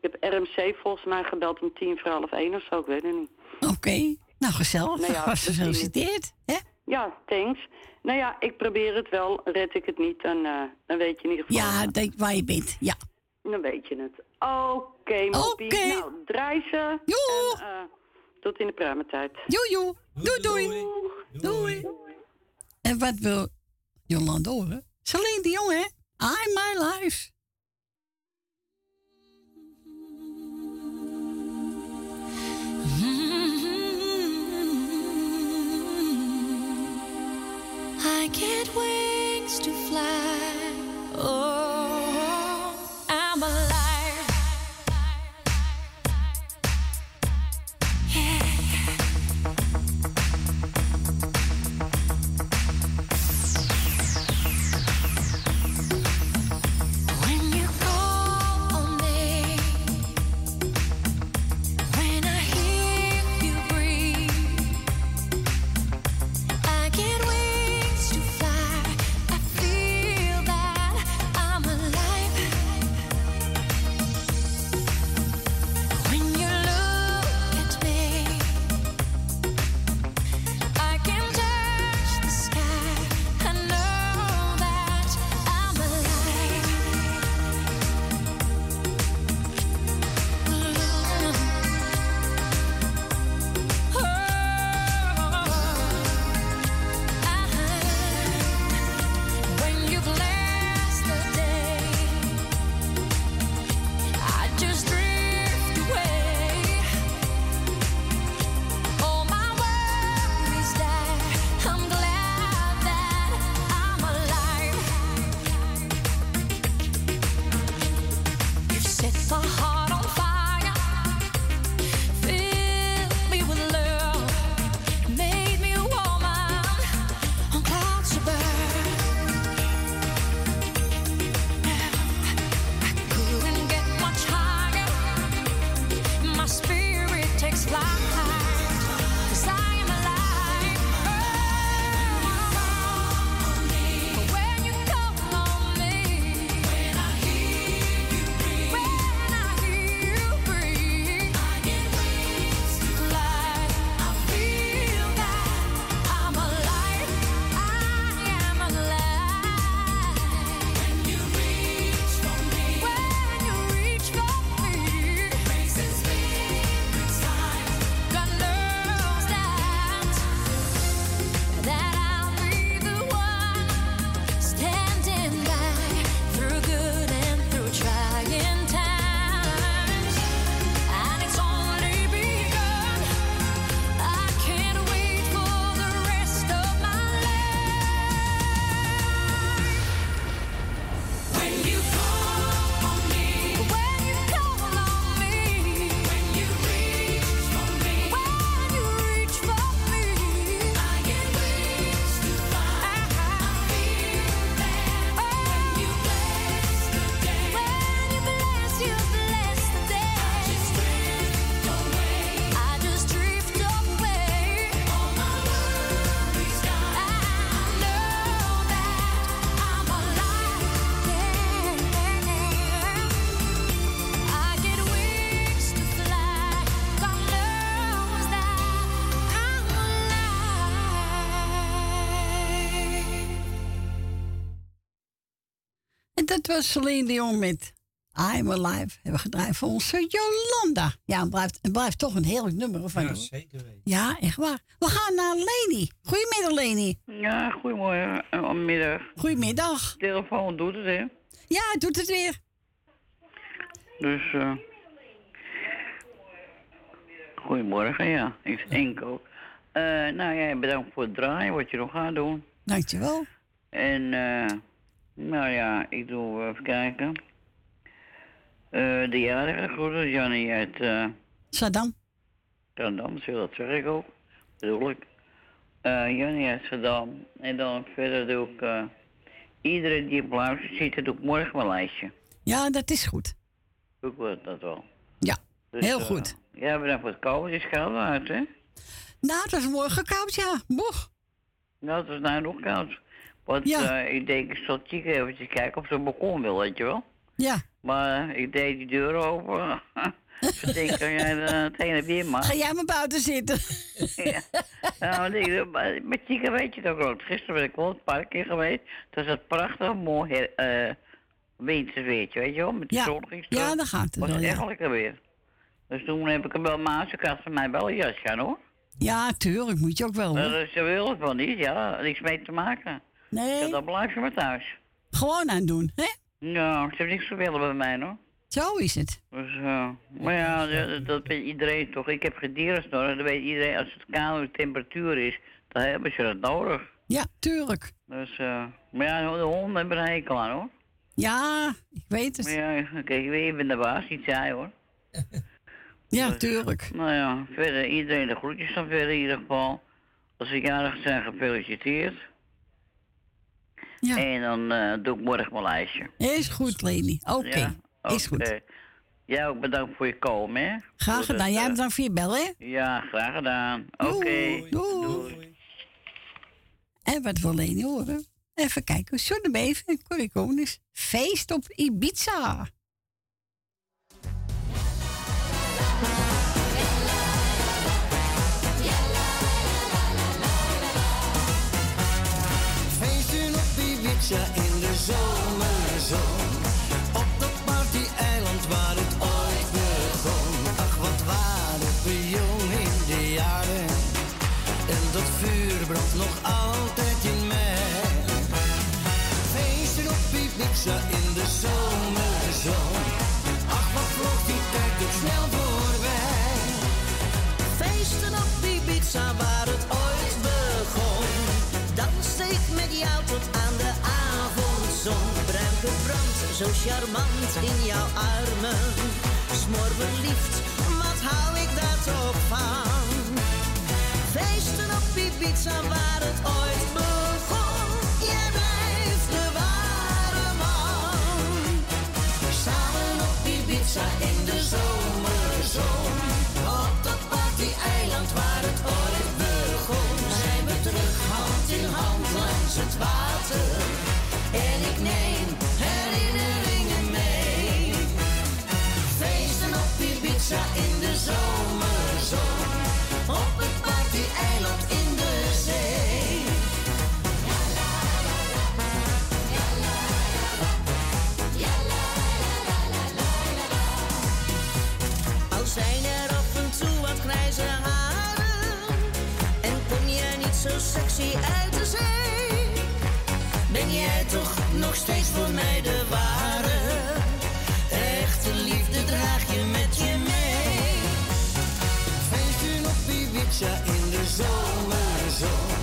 ik heb RMC volgens mij gebeld om tien voor half één of zo, ik weet het niet. Oké. Nou, gezellig. Nou ja, was gefeliciteerd. Hè? Ja, thanks. Nou ja, ik probeer het wel. Red ik het niet, dan, eh, dan weet je in ieder geval. Ja, denk waar je bent. Ja. Dan weet je het. Oké, Moppie. Oké. Nou, draai ze. En, eh, tot in de pruimentijd. Joe, joe. Doei, doei. Doei. En wat wil Jolanda horen? Celine Dion, hè? I My Life. Get wings to Dit was Celine Dion met I'm Alive. Hebben we gedraaid voor onze Jolanda. Ja, het blijft, het blijft toch een heerlijk nummer van Ja, zeker weten. Ja, echt waar. We gaan naar Leni. Goedemiddag, Leni. Ja, goedemorgen. eh, middag. Goedemiddag. De telefoon doet het, hè? Ja, het doet het weer. Dus, eh. goedemorgen, ja. Ik enkel. Eh nou ja, bedankt voor het draaien, wat je nog gaat doen. Dankjewel. En, eh. Nou ja, ik doe even kijken. Eh de jarige groeten, Jannie uit. eh Saddam. Saddam, dat zeg ik ook. Bedoel ik. Jannie uit Saddam. En dan verder doe ik. eh iedereen die op luistert ziet, dat doe ik morgen mijn lijstje. Ja, dat is goed. Doe ik dat wel. Ja, Dus, heel goed. ja, bedankt voor het is koud uit, hè? Nou, het was morgen koud, ja. Boeg. Nou, het is nou nog koud. Want Ja. eh, ik denk, ik zal Chica eventjes kijken of ze een balkon wil, weet je wel. Ja. Maar eh, ik deed die deur open. Ze denken, kan jij het ene weer maar. Ga jij maar buiten zitten. ja. Nou, ik, maar met Chica weet je het ook wel. Gisteren ben ik wel een paar keer geweest. Het was het prachtig mooi eh winterweertje, weet je wel. Met de Ja. zon Ja, dan gaat het was wel, ja. echt lekker weer. Dus toen heb ik hem wel maar ze van mij wel een jasje aan, hoor. Ja, tuurlijk. Moet je ook wel, hoor. Uh, ze wil het wel niet, ja. Niks mee te maken. Nee. Ja, dan blijf je maar thuis. Gewoon aan doen, hè? Nou, ze heeft niks te willen bij mij, hoor. Zo is het. Dus, eh, maar ja, dat, dat weet iedereen toch. Ik heb gedierensnor, dat weet iedereen. Als het koude temperatuur is, dan hebben ze dat nodig. Ja, tuurlijk. Dus, eh, maar ja, de honden hebben een hekel aan, hoor. Ja, ik weet het. Maar ja, kijk, ik ben de baas, niet zij, hoor. Ja, Dus, tuurlijk. Nou ja, verder iedereen de groetjes dan verder in ieder geval. Als ze jarig zijn, gefeliciteerd. Ja. En dan eh, doe ik morgen mijn lijstje. Is goed, Leni. Oké. Ja, Is goed. oké. Jij ook bedankt voor je komen, hè? Graag gedaan. Jij eh, bedankt voor je bel, hè? Ja, graag gedaan. Oké. Doei. En wat wil Leni horen? Even kijken. John Beven en Corrie Konings. Feest op Ibiza. Ibiza in de zomerzon. Op dat party-eiland waar het ooit begon. Ach, wat waren we jong in de jaren. En dat vuur brandt nog altijd in mij. Feesten op Ibiza in Gebrand, zo charmant in jouw armen. Smoor verliefd, wat hou ik daar toch van? Feesten op Ibiza waar het ooit begon. Jij blijft de ware man. Samen op Ibiza in de zomerzon. Op dat party-eiland waar het ooit begon. Zijn we terug hand in hand langs het water. En ik neem zomerzon. Op het party-eiland in de zee. Al zijn er af en toe wat grijze haren En kom jij niet zo sexy uit de zee Ben jij toch nog steeds voor mij de ware in de zomerzon.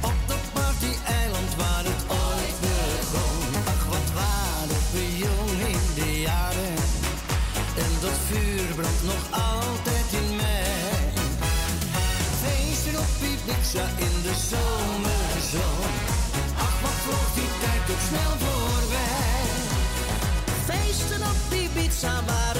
Op dat party-eiland waar het ooit begon. Ach, wat waren we jong in de jaren. En dat vuur brandt nog altijd in mij. Feesten op Ibiza in de zomerzon. Ach, wat vloog die tijd ook snel voorbij. Feesten op Ibiza waar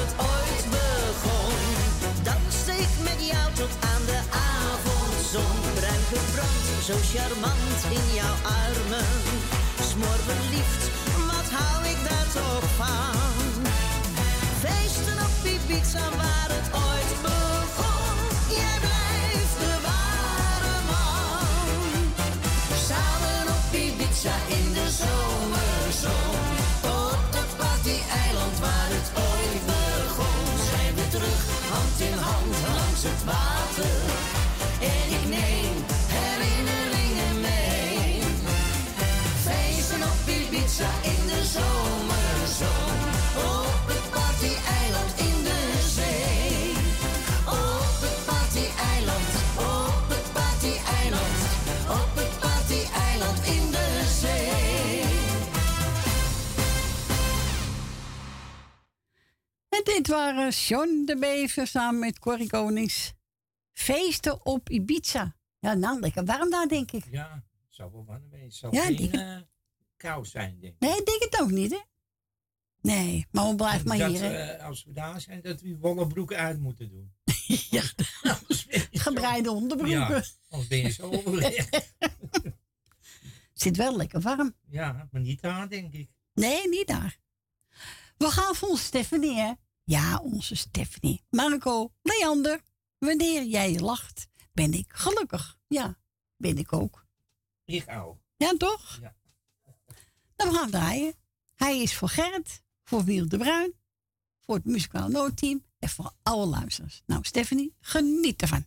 zo charmant in jouw armen. Smoor verliefd, wat hou ik daar toch van? Feesten op pizza, waar het ooit begon. Jij blijft de ware man. Samen op pizza in de zomerzon. Op dat party-eiland waar het ooit begon. Zijn we terug, hand in hand, langs het water. Waren John de Bever samen met Corrie Konings. Feesten op Ibiza. Ja, nou, lekker warm daar, denk ik. Ja, het zou wel warm. Het zou Ja, geen denk het. eh, kou zijn, denk ik. Nee, ik denk het ook niet, hè? Nee, maar we blijven maar dat, hier, hè? eh, als we daar zijn, dat we wollen broeken uit moeten doen. Gebreide onderbroeken. Ja, anders ben je zo overleeg. Zit wel lekker warm. Ja, maar niet daar, denk ik. Nee, niet daar. We gaan onze Stephanie, hè? Ja, onze Stephanie. Marco, Leander, wanneer jij lacht, ben ik gelukkig. Ja, ben ik ook. Ik ook. Ja, toch? Ja. Dan gaan we draaien. Hij is voor Gerrit, voor Wiel de Bruin, voor het muzikaal noodteam en voor alle luisteraars. Nou, Stephanie, geniet ervan.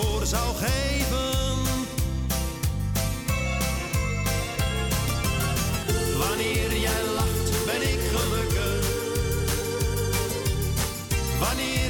Voor zou geven. Wanneer jij lacht, ben ik gelukkig. Wanneer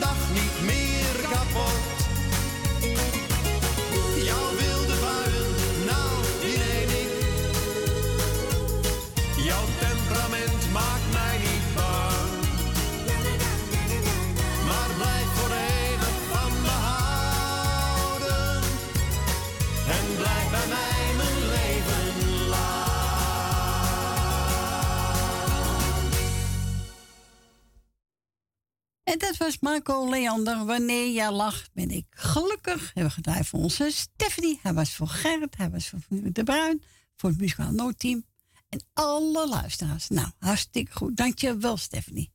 was Marco Leander. Wanneer jij lacht, ben ik gelukkig. Hebben we gedraaid voor onze Stephanie. Hij was voor Gerrit. Hij was voor de Bruin. Voor het muzikaal noodteam. En alle luisteraars. Nou, hartstikke goed. Dankjewel, Stephanie.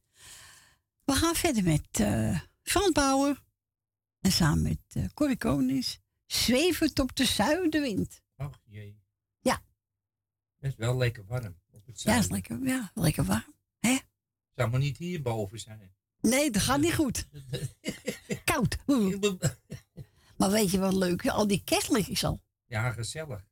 We gaan verder met eh Frans Bauer. En samen met eh Corrie Konings. Zwevend op de zuidenwind. Ach jee. Ja. Het is wel lekker warm op het Ja, is lekker, ja, lekker warm. Zou maar niet hierboven zijn. Nee, dat gaat niet goed. Koud. Maar weet je wat leuk? Al die kerstlichtjes al. Ja, gezellig.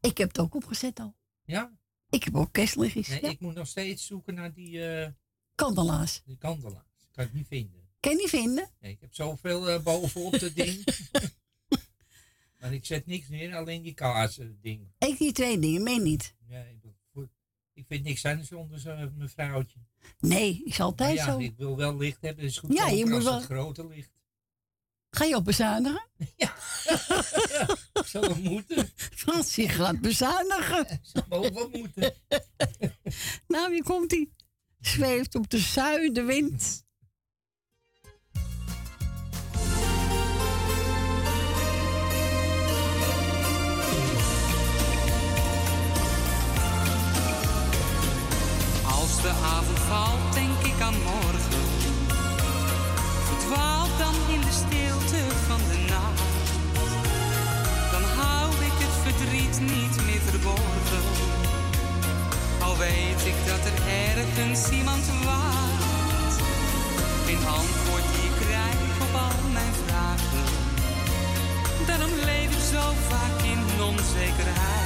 Ik heb het ook opgezet al. Ja? Ik heb ook kerstlichtjes. Nee, ja. ik moet nog steeds zoeken naar die, eh Kandelaars. die kandelaars. Kan ik niet vinden. Kan je niet vinden? Nee, ik heb zoveel eh, bovenop dat ding. maar ik zet niks neer, alleen die kaarsen ding. Ik die twee dingen, meen niet. Nee, ik- vind niks zijn zonder zo'n mevrouwtje. Nee, is altijd Maar ja, zo. ik wil wel licht hebben. is goed Ja, je moet wel- het grote licht. Ga je op bezuinigen? Zal het moeten? Frans, je gaat bezuinigen. Zal ook wel moeten. nou, hier komt hij. Zweeft op de zuidenwind. De avond valt, denk ik aan morgen. Verdwaald dan in de stilte van de nacht. Dan hou ik het verdriet niet meer verborgen. Al weet ik dat er ergens iemand wacht. Geen antwoord die ik krijg op al mijn vragen. Daarom leef ik zo vaak in onzekerheid.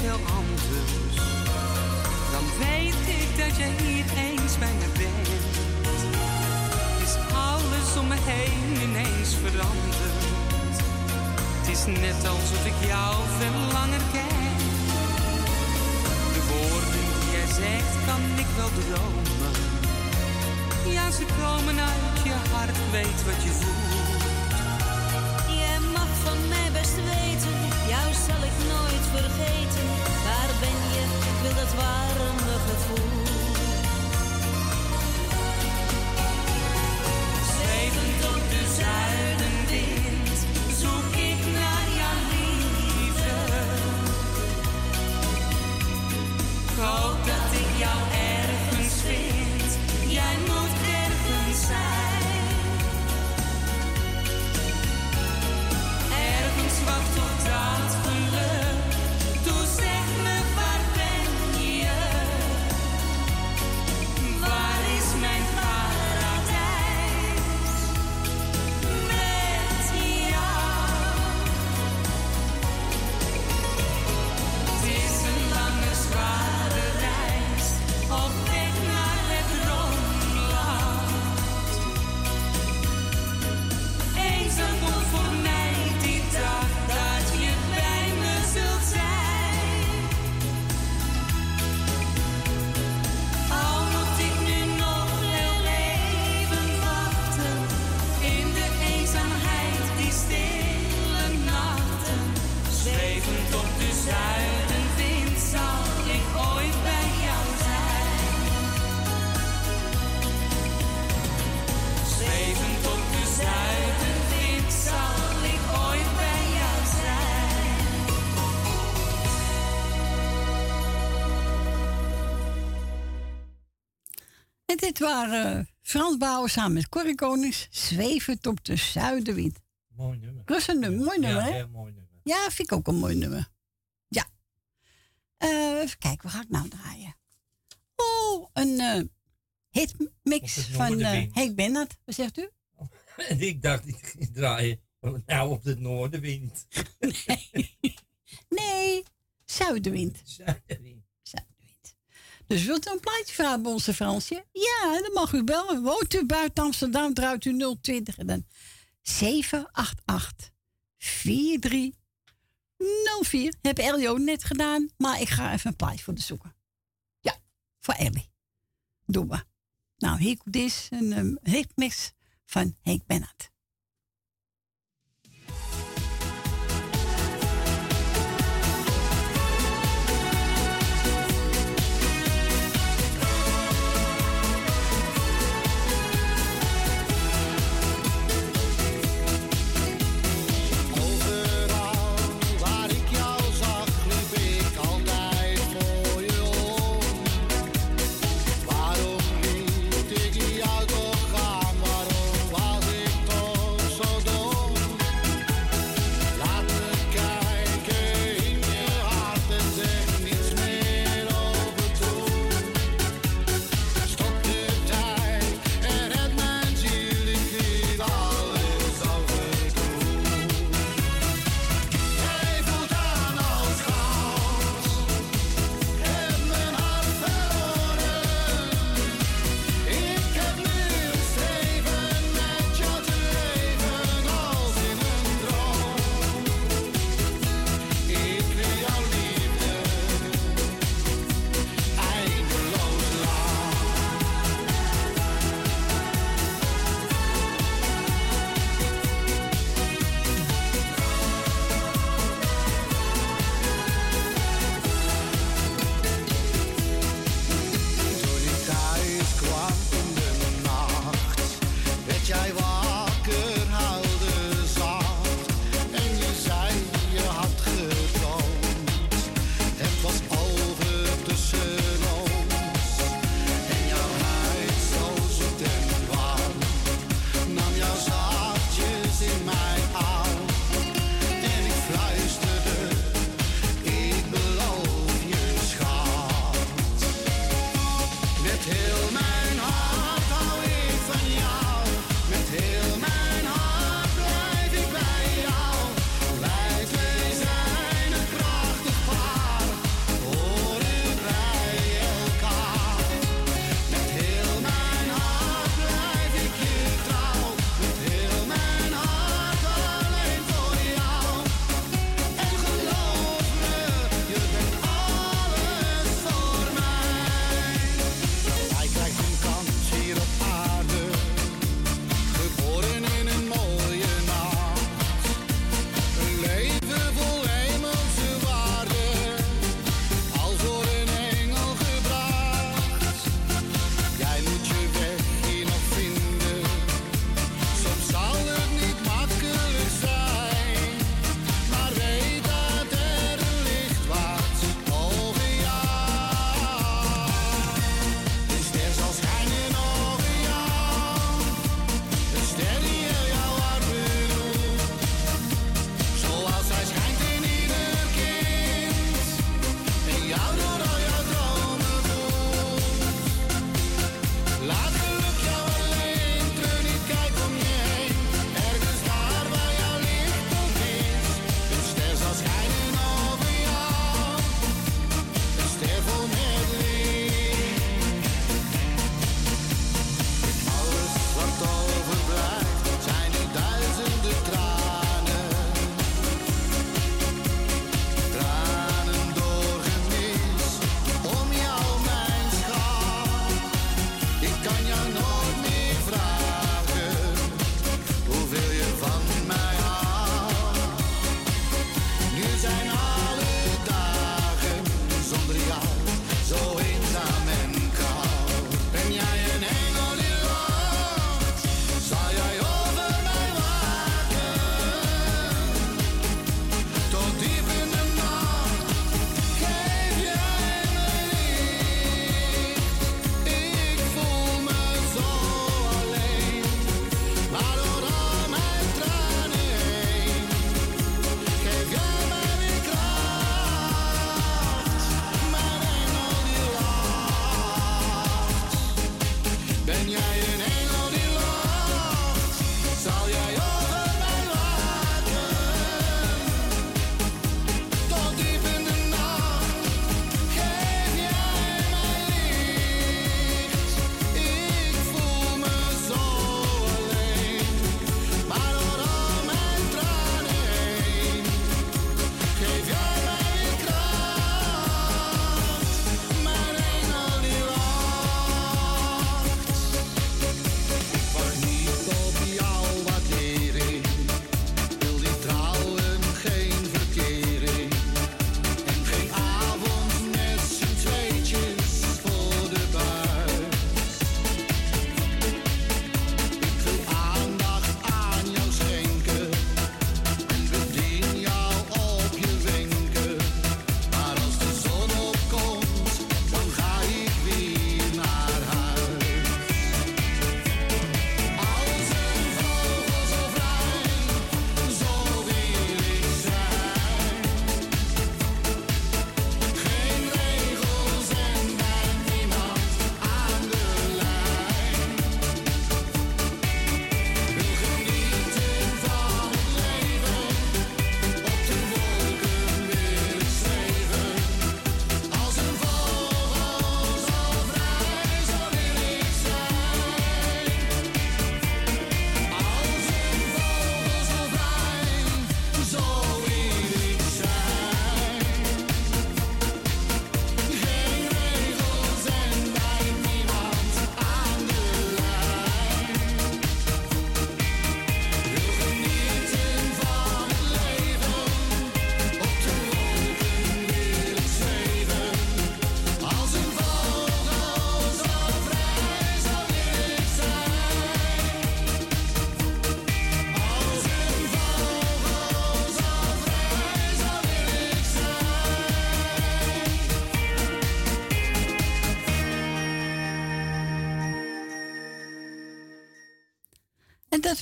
Heel anders. Dan weet ik dat jij hier eens bij me bent. Is alles om me heen ineens veranderd. Het is net alsof ik jou veel langer ken. De woorden die jij zegt kan ik wel dromen. Ja, ze komen uit je hart, weet wat je voelt. Zal ik nooit vergeten. Waar ben je? Wil dat warme gevoel. Zwevend op de zuidenwind zoek ik naar jouw liefde. Dit waren Frans Bauer samen met Corrie Konings. Zwevend op de zuidenwind. Mooi nummer. Dat is een nummer, mooi nummer, ja, hè? heel mooi nummer. Ja, vind ik ook een mooi nummer. Ja. Eh, even kijken, wat ga ik nou draaien? Oh, een eh hitmix van noordenwind. Henk Bennett. Wat zegt u? En ik dacht, ik ging draaien. Nou, op de noordenwind. Nee, zuidenwind. Zuidenwind. Zuidenwind. Dus wilt u een plaatje vragen bij onze Fransje? Ja, dan mag u bellen. Woont u buiten Amsterdam, draait u 020 en dan 788 4304. Heb Elio net gedaan, maar ik ga even een plaatje voor de zoeken. Ja, voor Ellie. Doen we. Nou, hier dit een um, hitmix van Henk Bennett.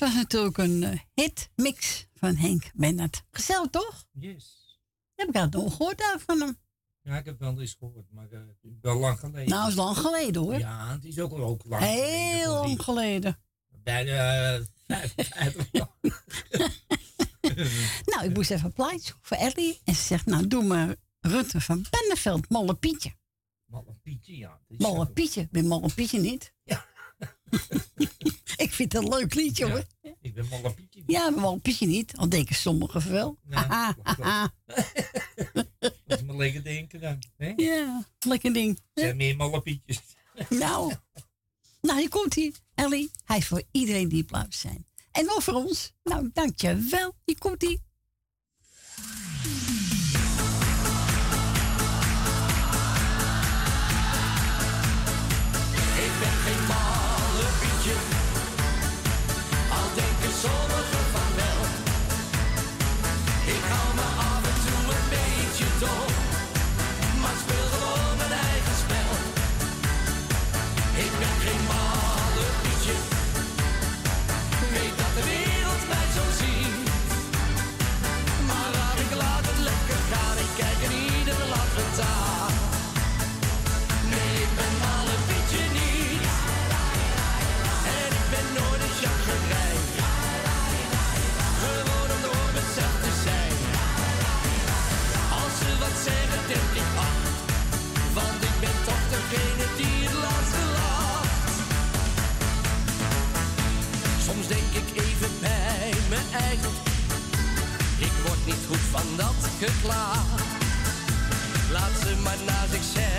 Was natuurlijk een eh, hitmix van Henk Bennett. Gezellig toch? Yes. Heb ik dat nog gehoord daar van hem? Ja, ik heb wel eens gehoord, maar eh, wel lang geleden. Nou, is lang geleden hoor. Ja, het is ook al ook lang Heel lang geleden. Bijna uh, 55 jaar. Nou, ik moest even een plaatje voor Ellie. En ze zegt, nou, doe maar Rutte van Benneveld, Malle Pietje. Malle Pietje, ja. Malle zo. Pietje, ben Malle Pietje niet. Ik vind het een leuk liedje hoor. Ik ben Malle Pietje. Ja, Pietje niet. Al denken sommigen wel. Ja, Dat is maar lekker denken dan. Hè? Ja, lekker ding. Er zijn meer Malle Pietjes. Nou, nou, hier komt hij. Ellie, hij is voor iedereen die luister zijn. En ook voor ons. Nou, dankjewel. Hier komt hij. Van dat geklaag. Laat ze maar naar zichzelf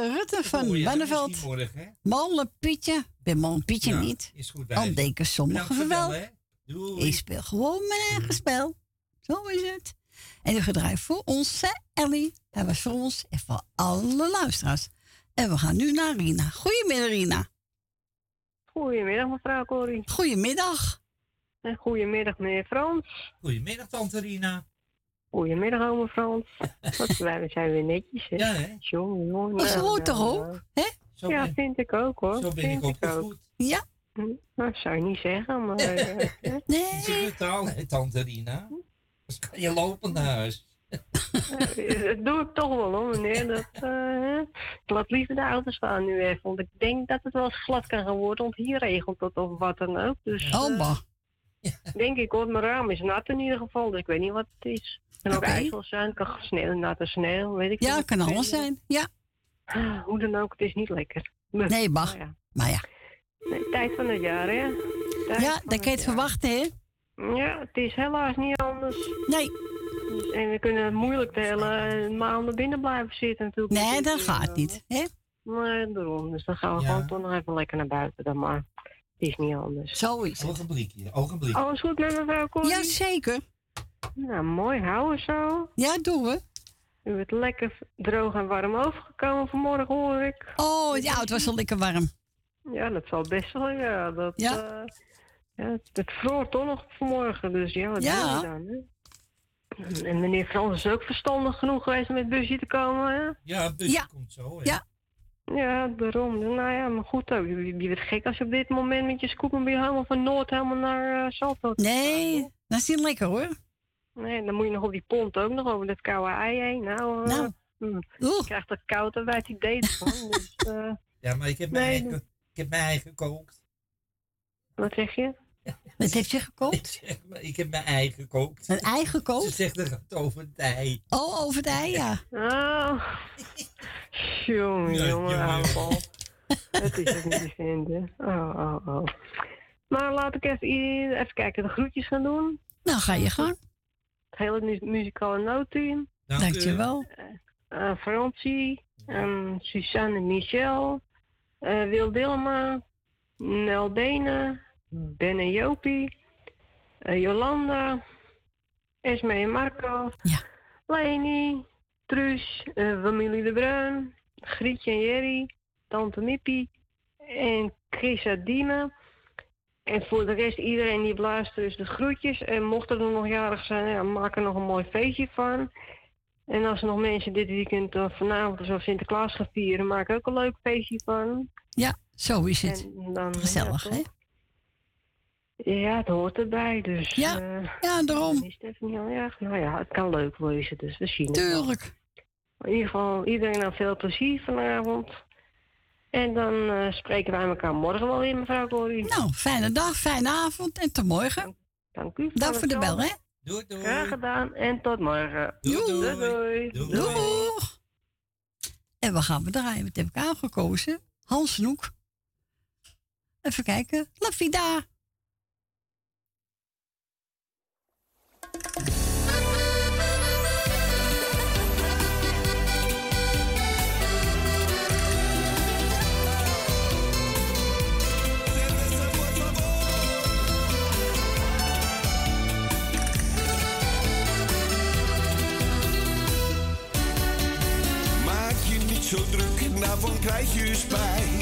Rutte van Oh ja, Benneveld. Pietje. Ben Malle Pietje Ja, niet. is goed, Dan denken sommigen van wel. Ik speel gewoon mijn eigen spel. Zo is het. En de gedraaid voor onze Ellie. Dat was voor ons en voor alle luisteraars. En we gaan nu naar Rina. Goedemiddag, Rina. Goedemiddag, mevrouw Corrie. Goedemiddag. En goedemiddag, meneer Frans. Goedemiddag, tante Rina. Goedemiddag, oma Frans. Wat, wij zijn weer netjes, hè? Ja, hè? Jongen, jongen. Dat nou, hoort toch ook? Hè? Zo ja, ben- vind ik ook, hoor. Zo ben ik Vind ook. opgevoed. Ja. Hm, Dat zou je niet zeggen, maar... eh, hè? Het is een taal, hè, tante Rina. Dus kan je lopen naar huis. Eh, dat doe ik toch wel, hoor, meneer. Dat, eh, hè. ik laat liever de auto's staan nu even. Want ik denk dat het wel eens glad kan gaan worden. Want hier regelt het of wat dan ook. Dus, eh, bah. Denk ik hoor, mijn raam is nat in ieder geval. Dus ik weet niet wat het is. Het kan ook Oké. ijzel zijn, het kan sneeuw, natte sneeuw, weet ik Ja, veel. het kan alles zijn. Ja. Ah, Hoe dan ook, het is niet lekker. Maar, Nee, bah. nou ja. Maar ja. Nee, tijd van het jaar, hè? Tijd Ja, dat kan je het jaar. verwachten, hè? Ja, het is helaas niet anders. Nee. En we kunnen moeilijk de hele maanden binnen blijven zitten natuurlijk. Nee, dat gaat niet. Hè? Nee, daarom. Dus dan gaan we Ja. gewoon toch nog even lekker naar buiten dan maar. Het is niet anders. Zo is het. Ogenblikje, ogenblikje. Alles goed met mevrouw Corrie? Jazeker. Nou, mooi houden zo. Ja, doen we. U bent lekker droog en warm overgekomen vanmorgen, hoor ik. Oh, ja, het was al lekker warm. Ja, dat zal best wel, ja. Dat, Ja. eh, ja het, het vroor toch nog vanmorgen, dus ja, wat Ja. doe je dan, hè? En meneer Frans is ook verstandig genoeg geweest om met busje te komen, hè? Ja, het busje komt zo. Hè? Ja. Ja, daarom. Nou ja, maar goed ook. Je, je wordt gek als je op dit moment met je scooter weer helemaal van Noord helemaal naar uh, Salto Nee, dat is niet lekker hoor. Nee, dan moet je nog op die pont ook nog over dat koude ei heen. Nou, eh, Nou. hm, je krijgt er koud en het idee van. dus, eh, Ja, maar ik heb mijn Nee, eigen, ik heb mijn eigen gekookt. wat zeg je? Wat heb je gekookt? Ik, zeg maar, ik heb mijn eigen gekookt. Een ei gekookt? Ze zegt dat gaat over het ei. Oh, over het ei, ja. Oh. Jongen, Ja, jongen, aanval. Het is ook niet te vinden. Oh, oh, oh. Maar laat ik even, even kijken, de groetjes gaan doen. Nou, ga je gang. Het hele mu- muzikale noodteam. Dank Dankjewel. Eh Francie, ehm, Suzanne Michel, eh Wil Dilma, Nel Denen, Ben en Jopie, eh, Jolanda, Esme en Marco, Leni, Truus, eh, familie De Bruin, Grietje en Jerry, Tante Mippie en Diemen. En voor de rest iedereen die luistert dus de groetjes. En mochten er nog jarig zijn, ja, maak er nog een mooi feestje van. En als er nog mensen dit weekend of vanavond of zo Sinterklaas gaan vieren, maak er ook een leuk feestje van. Ja, zo is het. Dan, Gezellig, ja, hè? Ja, het hoort erbij, dus... Ja, eh, ja, daarom. dan Is het even niet heel erg. Nou ja, het kan leuk wezen, dus we zien het wel. Tuurlijk. In ieder geval, iedereen nou veel plezier vanavond. En dan eh, spreken wij elkaar morgen wel weer, mevrouw Corrie. Nou, fijne dag, fijne avond en tot morgen. Dank u. Dag voor de bel, hè? Doei, doei. Graag gedaan en tot morgen. Doei, doei. doei. En wat gaan we draaien? Wat heb ik aangekozen? Hans Snoek. Even kijken. La Vida. Daarvan krijg je spijt.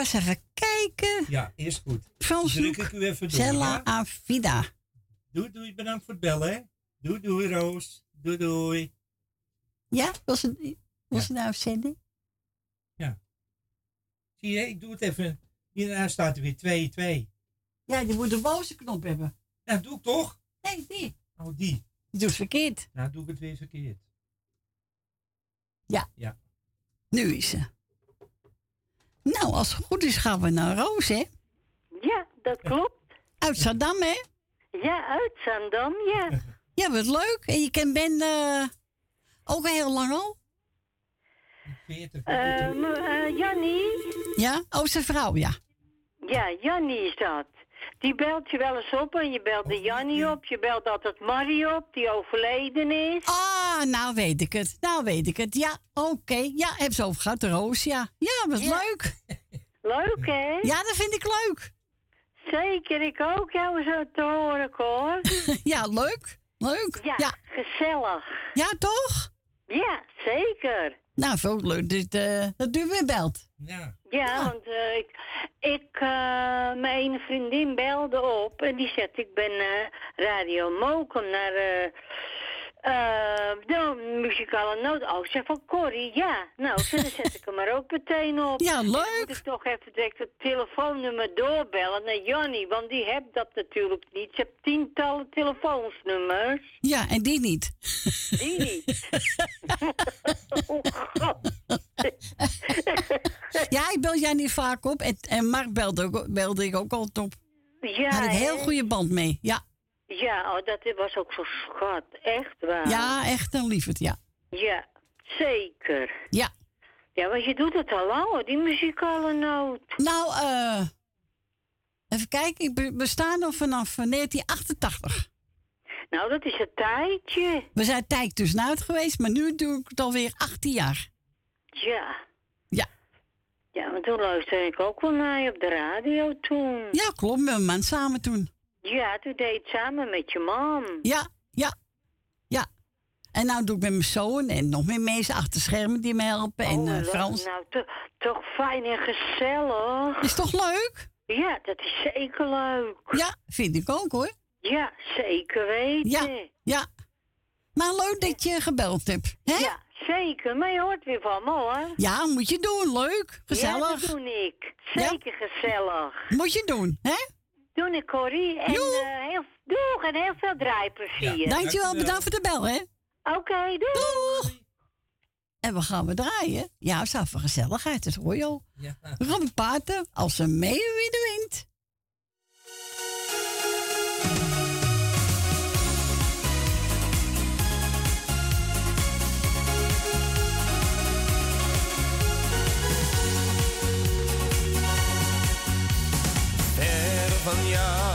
Even zeggen, kijken. Ja, is goed. Frans Druk ik u even door, Zella ja? Avida. Doei, doei, bedankt voor het bellen, hè. Doei, doei, Roos. Doei, doei. Ja, wil ze, wil ze nou zenden? Zie je, ik doe het even. Hierna staat er weer 2, 2. Ja, die moet de boze knop hebben. Ja, doe ik toch? Nee, die. Oh, die. Die doet verkeerd. Nou, doe ik het weer verkeerd. Ja. Ja. Nu is ze. Nou, als het goed is gaan we naar Roos, hè? Ja, dat klopt. Uit Saddam, hè? Ja, uit Zandam, ja. Ja, wat leuk. En je kent Ben eh, ook al heel lang al? Eh, m- eh, Jannie? Ja? Oh, zijn vrouw, ja. Ja, Jannie is dat. Die belt je wel eens op en je belt de Jannie op. Je belt altijd Marie op, die overleden is. Ah, nou weet ik het. Nou weet ik het. Ja, oké. Ja, heb ze over gehad, de Roos, ja. Ja, wat leuk. Leuk, hè? Ja, dat vind ik leuk. Zeker, ik ook jou zo te horen, hoor. ja, leuk. Leuk. Ja, gezellig. Ja, toch? Ja, zeker. Nou, veel leuk dat, eh, dat u weer belt. Ja. Ja, want eh, ik, ik eh, mijn vriendin belde op en die zegt, ik ben eh, Radio Mokum naar de muzikale noot. Oh, ik zeg van Corrie, ja. Nou, dan zet ik hem er ook meteen op. Ja, En dan leuk. moet ik toch even direct het telefoonnummer doorbellen naar Jannie, want die heeft dat natuurlijk niet. Ze heeft tientallen telefoonsnummers. Ja, en die niet. Die niet. oh, God. ja, ik bel jij niet vaak op. En, en Mark belde, ook, belde ik ook altijd op. Ja, Had ik een heel goede band mee. Ja, Ja, oh, dat was ook zo schat. Echt waar. ja echt een lieverd, ja. Ja, zeker. Ja. Ja, want je doet het al lang, hoor, die muzikale noot. Nou, eh even kijken. Ik be- besta nog vanaf eh, 1988. Nou, dat is een tijdje. We zijn tijd tussenuit geweest, maar nu doe ik het alweer 18 jaar. Ja. Ja. Ja, want toen luisterde ik ook wel naar je op de radio toen. Ja, klopt. Met mijn man samen toen. Ja, toen deed je het samen met je man. Ja, ja, ja. En nou doe ik met mijn zoon en nog meer mensen achter schermen die me helpen. en Oh, eh, leuk. Frans. Nou, to- toch fijn en gezellig. Is toch leuk? Ja, dat is zeker leuk. Ja, vind ik ook hoor. Ja, zeker weten. Ja, ja. Maar leuk dat je gebeld hebt. Hè? Ja, zeker. Maar je hoort weer van me hoor. Ja, moet je doen. Leuk. Gezellig. Ja, dat doe ik. Zeker gezellig. Moet je doen, hè? Doe ik, Corrie. En eh, heel, doeg en heel veel draaiplezier. Dankjewel, bedankt voor de bel, hè? Oké, doei. Doeg. En we gaan we draaien. Ja, het voor gezelligheid, dat hoor je al. Ja. Robin Paten, als ze mee wie de wind. Van jou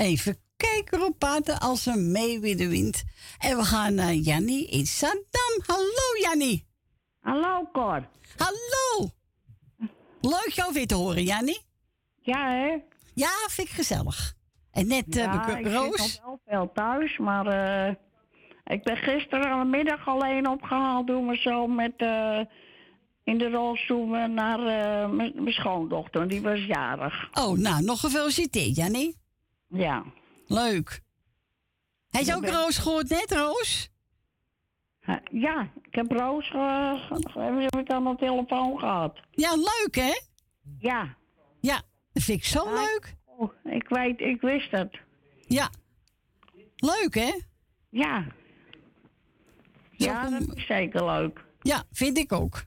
even kijken op paten als een mee weer de wind. En we gaan naar Jannie in Saddam. Hallo Jannie. Hallo Cor. Hallo. Leuk jou weer te horen, Jannie. Ja, hè? Ja, vind ik gezellig. En net eh, ja, heb ik ik Roos. nog wel veel thuis, maar eh, ik ben gisteren middag alleen opgehaald door mijn zoon met, eh, in de rolstoel naar eh, mijn mijn schoondochter. Die was jarig. Oh, nou, nog gefeliciteerd, Jannie. Ja. Leuk. Hij is ook ben- Roos gehoord net, Roos? Ja, ik heb Roos ge- heb ik aan de telefoon gehad. Ja, leuk hè? Ja. Ja, dat vind ik zo leuk. Oh, ik weet, ik wist het. Ja. Leuk hè? Ja. Ja, dat is zeker leuk. Ja, vind ik ook.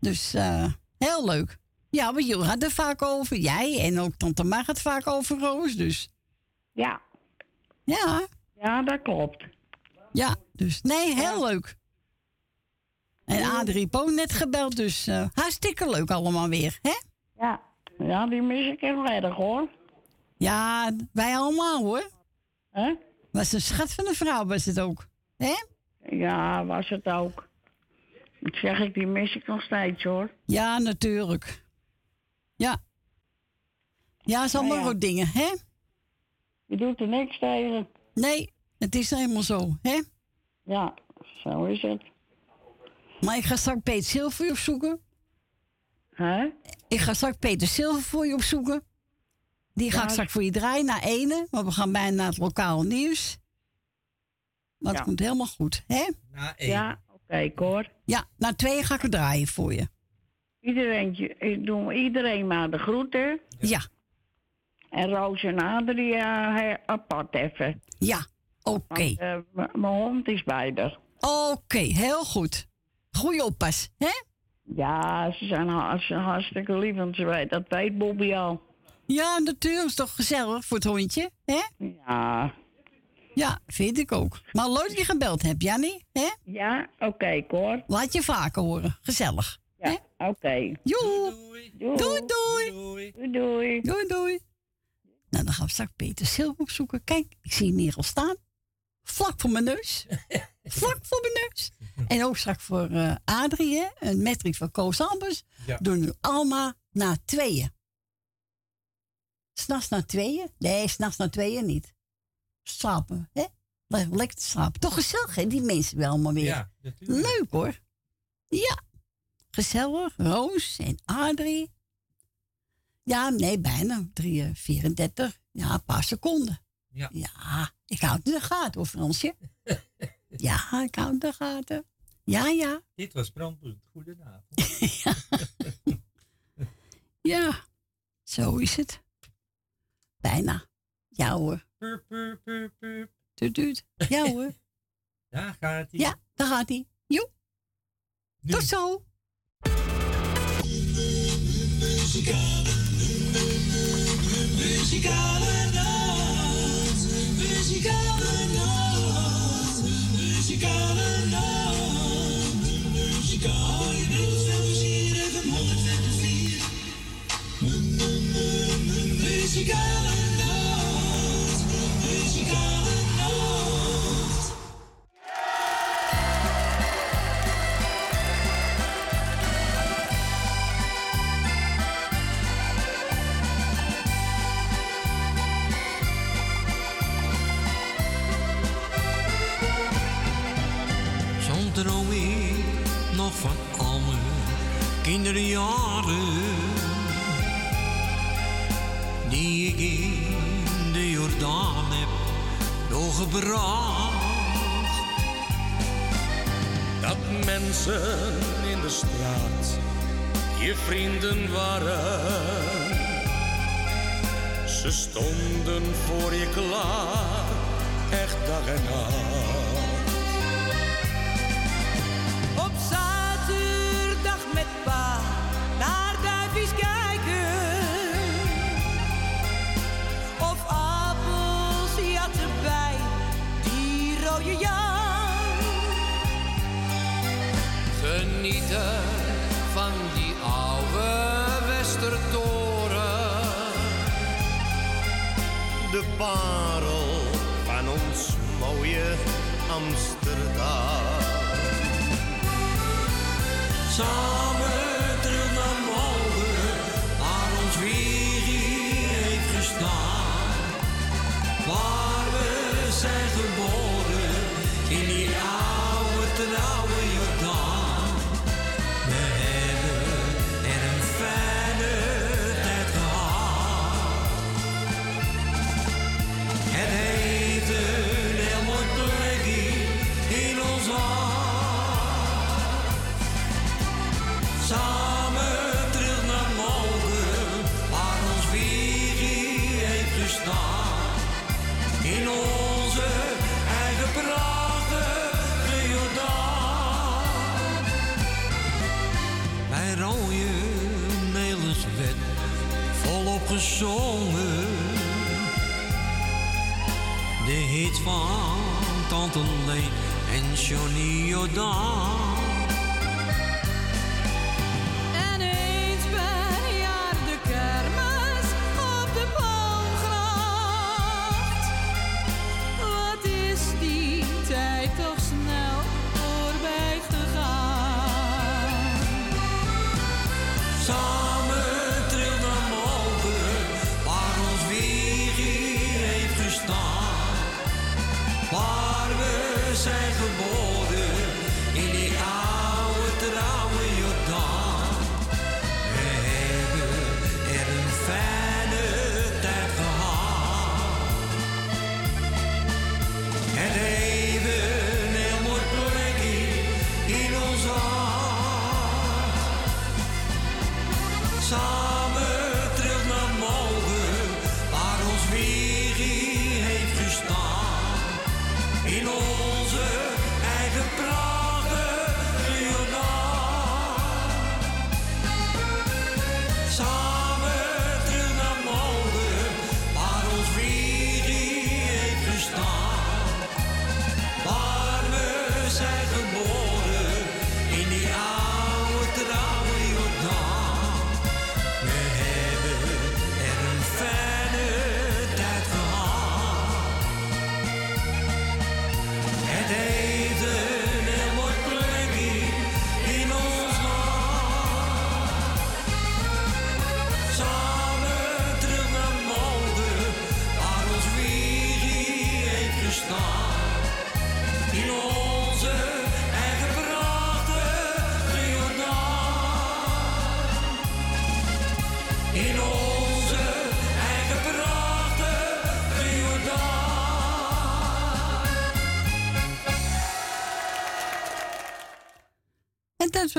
Dus eh, heel leuk. Ja, maar jullie hadden het vaak over. Jij en ook tante Mag het vaak over Roos, dus. Ja. Ja. Ja, dat klopt. Ja, dus nee, heel leuk. En Adrie ook net gebeld, dus eh, hartstikke leuk allemaal weer, hè? Ja. Ja, die mis ik heel erg hoor. Ja, wij allemaal hoor. Hè? Was een schat van een vrouw, was het ook. Hè? Ja, was het ook. Dat zeg ik, die mis ik nog steeds hoor. Ja, natuurlijk. Ja. Ja, is allemaal Ja, dingen, hè? Je doet er niks tegen. Nee, het is helemaal zo, hè? Ja, zo is het. Maar ik ga straks Peter Zilver voor je opzoeken. Hè? Ik ga straks Peter Zilver voor je opzoeken. Die ga Ja, ik straks voor je draaien naar ene, want we gaan bijna naar het lokaal nieuws. Maar het Ja. komt helemaal goed, hè? Na één. Ja, oké, Cor. Ja, naar twee ga ik het draaien voor je. Iedereen, ik doe iedereen maar de groeten. Ja. En Roos en he- apart even. Ja, oké. Eh, Mijn hond is bij haar. Oké, heel goed. Goeie oppas, hè? Ja, ze zijn, ha- ze zijn hartstikke lief, want ze weet, dat weet Bobby al. Ja, natuurlijk. Is toch gezellig voor het hondje, hè? Ja. Ja, vind ik ook. Maar leuk dat je gebeld hebt, Jannie, hè? Ja, oké, Cor. Laat je vaker horen. Gezellig. Ja, oké. Doei. Doei, doei. Doei. Doei, doei. Doei, doei. Nou, dan gaan we straks Peter Silver opzoeken. Kijk, ik zie hem hier al staan. Vlak voor mijn neus. Vlak voor mijn neus. En ook straks voor eh Adrie, hè? Een metric van Koos Albers. Ja. Doen nu allemaal naar tweeën. S'nachts naar tweeën? Nee, s'nachts naar tweeën niet. Slapen, hè? Le- Lekker te slapen. Toch gezellig, hè? Die mensen wel allemaal weer. Ja, natuurlijk. Leuk hoor. Ja. Gezellig. Roos en Adrie. Ja, nee, bijna. 3, eh, 34. Ja, een paar seconden. Ja. Ja, ik hou het in de gaten hoor, Fransje. ja, ik hou het in de gaten. Ja, ja. Dit was Brandpunt. Goedenavond. Ja, zo is het. Bijna. Ja hoor. Pur, pur. Tuut, tuut. Ja hoor. Daar gaat hij. Ja, daar gaat hij. Joep. Tot zo. music got der jaren die je in de Jordaan heb doorgebracht. Dat mensen in de straat je vrienden waren. Ze stonden voor je klaar, echt dag en nacht. van die oude Westertoren. De parel van ons mooie Amsterdam. Samen gezongen. De hit van Tante Leen en Johnny Jordan.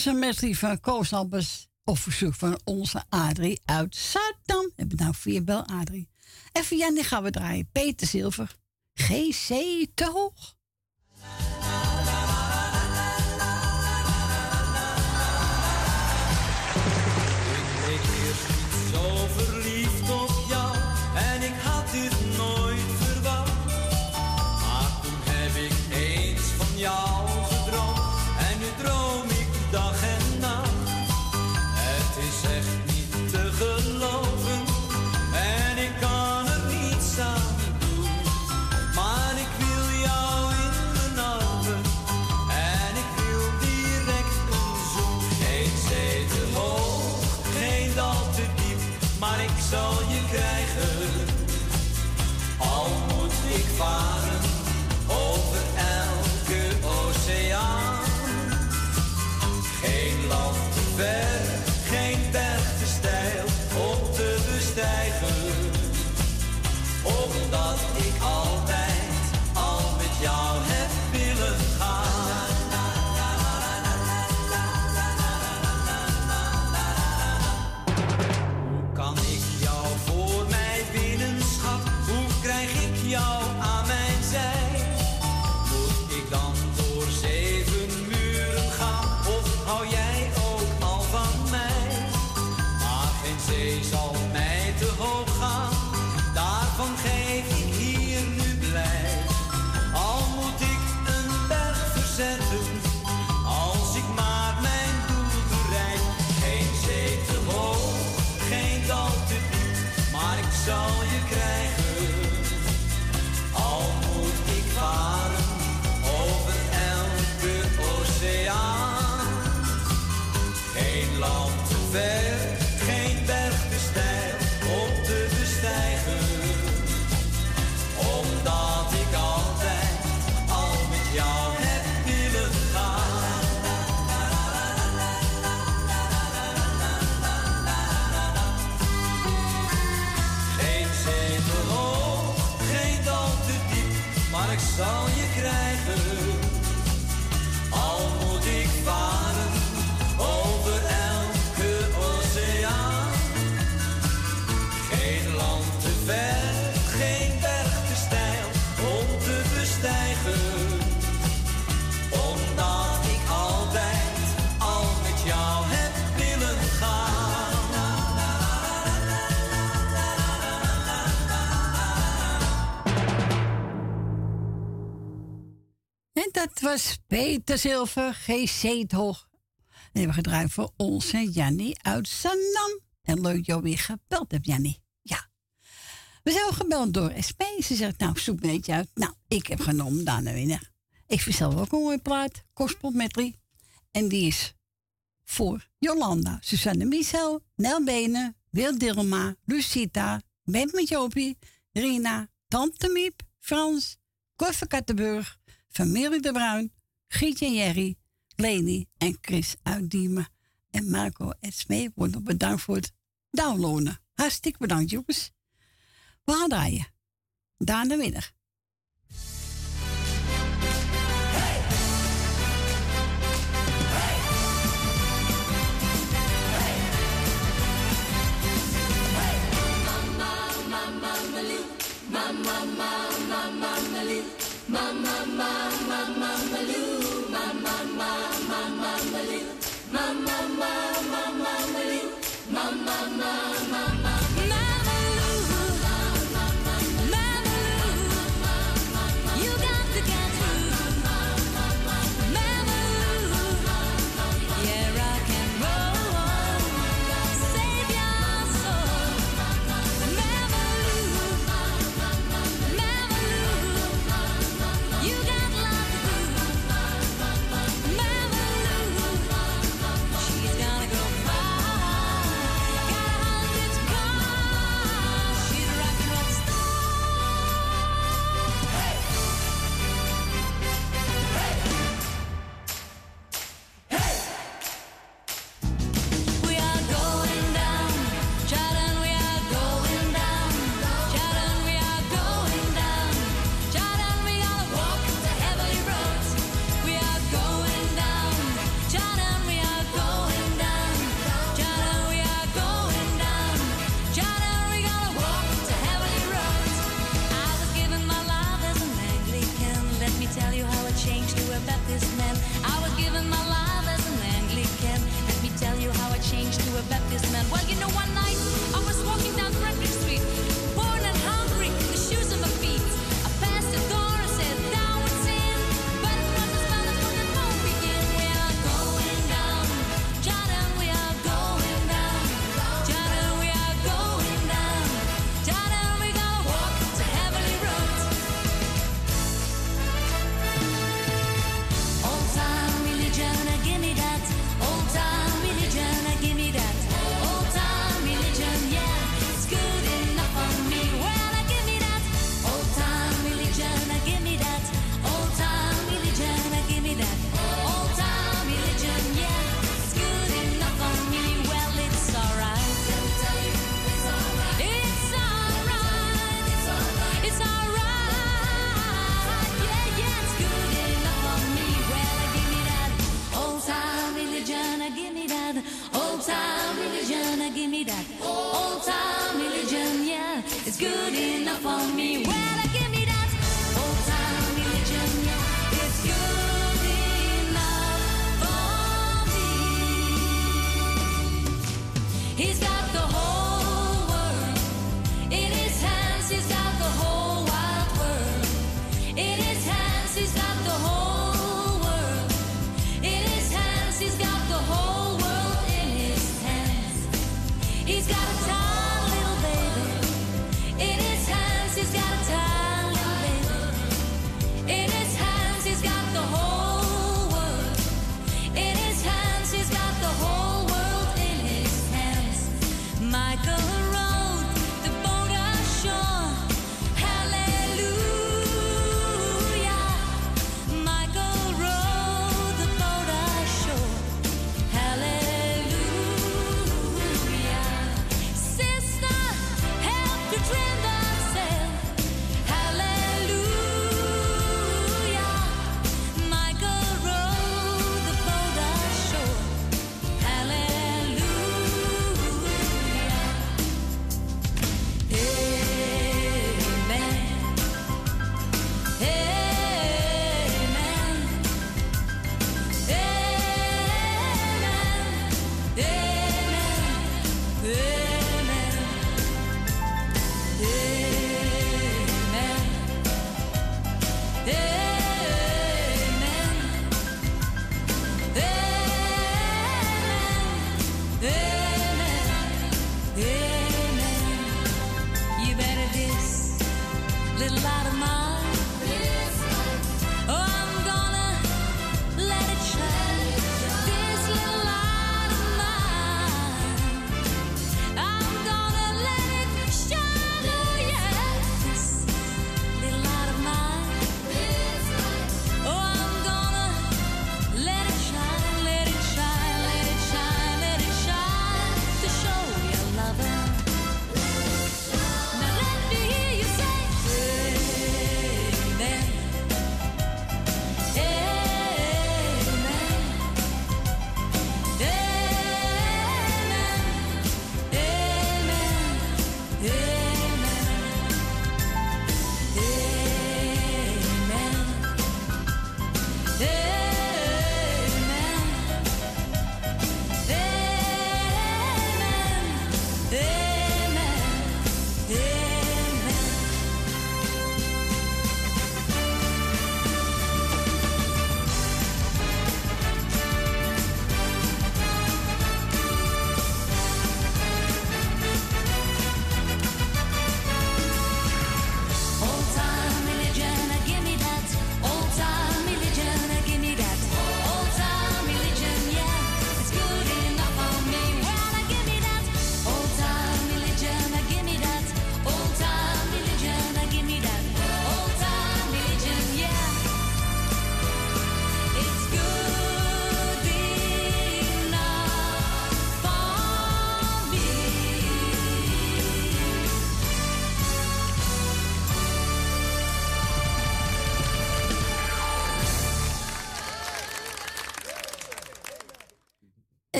Is een metrie van Koos Albers op verzoek van onze Adrie uit Zuidam. We hebben nou vier bel Adrie. En via die gaan we draaien. Peter Zilver. GC te hoog. Dat was Peter Zilver, GC het Hoog. En hebben gedraaid voor onze Jannie uit Zandam. En leuk jou weer gebeld hebt, Jannie. Ja. We zijn gebeld door SP. Ze zegt, nou, zoek een beetje uit. Nou, ik heb genomen Dana Winner. Ik vind zelf ook een mooie plaat. Met drie. En die is voor Jolanda, Susanne Michel, Nel Benen, Wil Dilma, Lucita, Bent met Jopie, Rina, Tante Miep, Frans, Koffer Kattenburg, Familie de Bruin, Gietje en Jerry, Leni en Chris uit Diemen. En Marco en Smee worden bedankt voor het downloaden. Hartstikke bedankt, jongens. We gaan draaien. Daan de winnaar.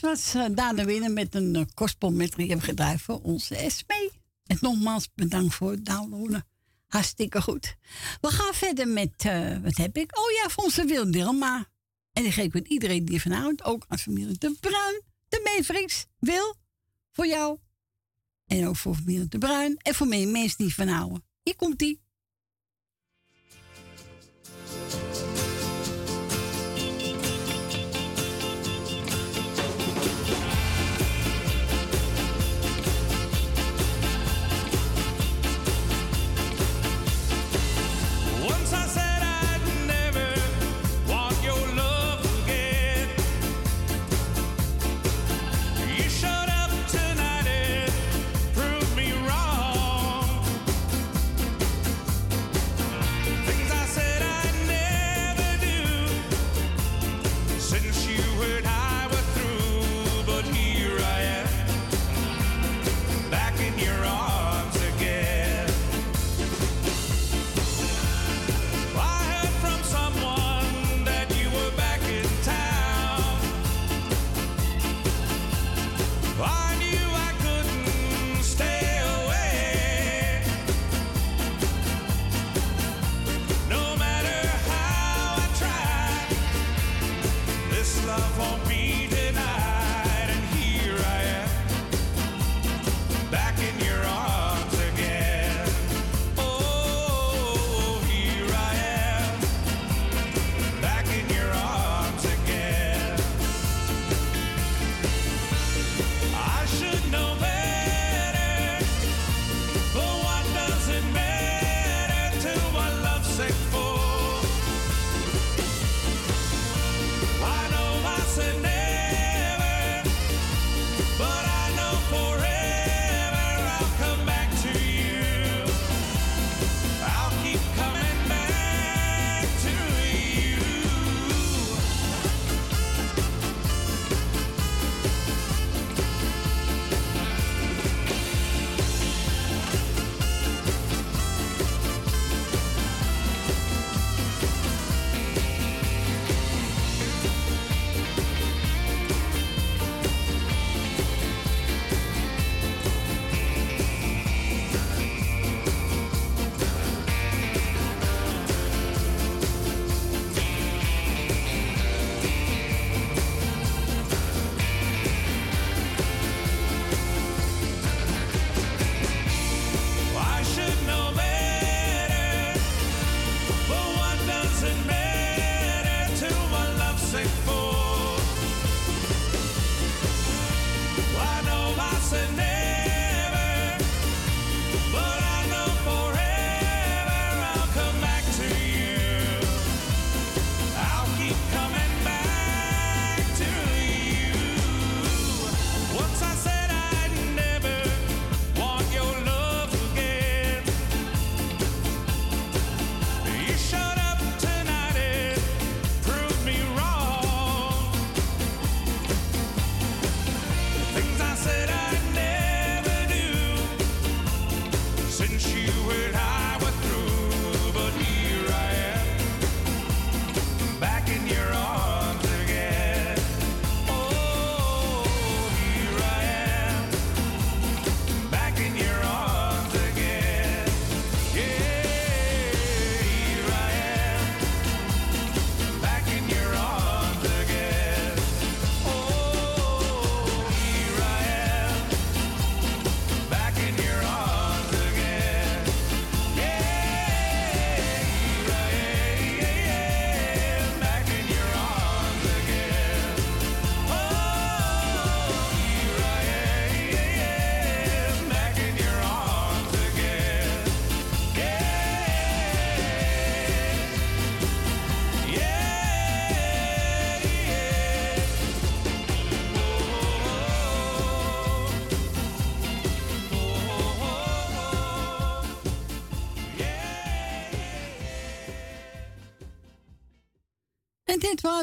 wat was uh, de Winnen met een eh, kostpom met hebben gedraaid voor onze SP. En nogmaals bedankt voor het downloaden. Hartstikke goed. We gaan verder met, eh, wat heb ik? Oh ja, voor onze Wil Dilma. En die geef ik met iedereen die ervan houdt. Ook als familie De Bruin, de Mevriks. Wil, voor jou. En ook voor familie De Bruin. En voor meer mensen die van houden. Hier komt die.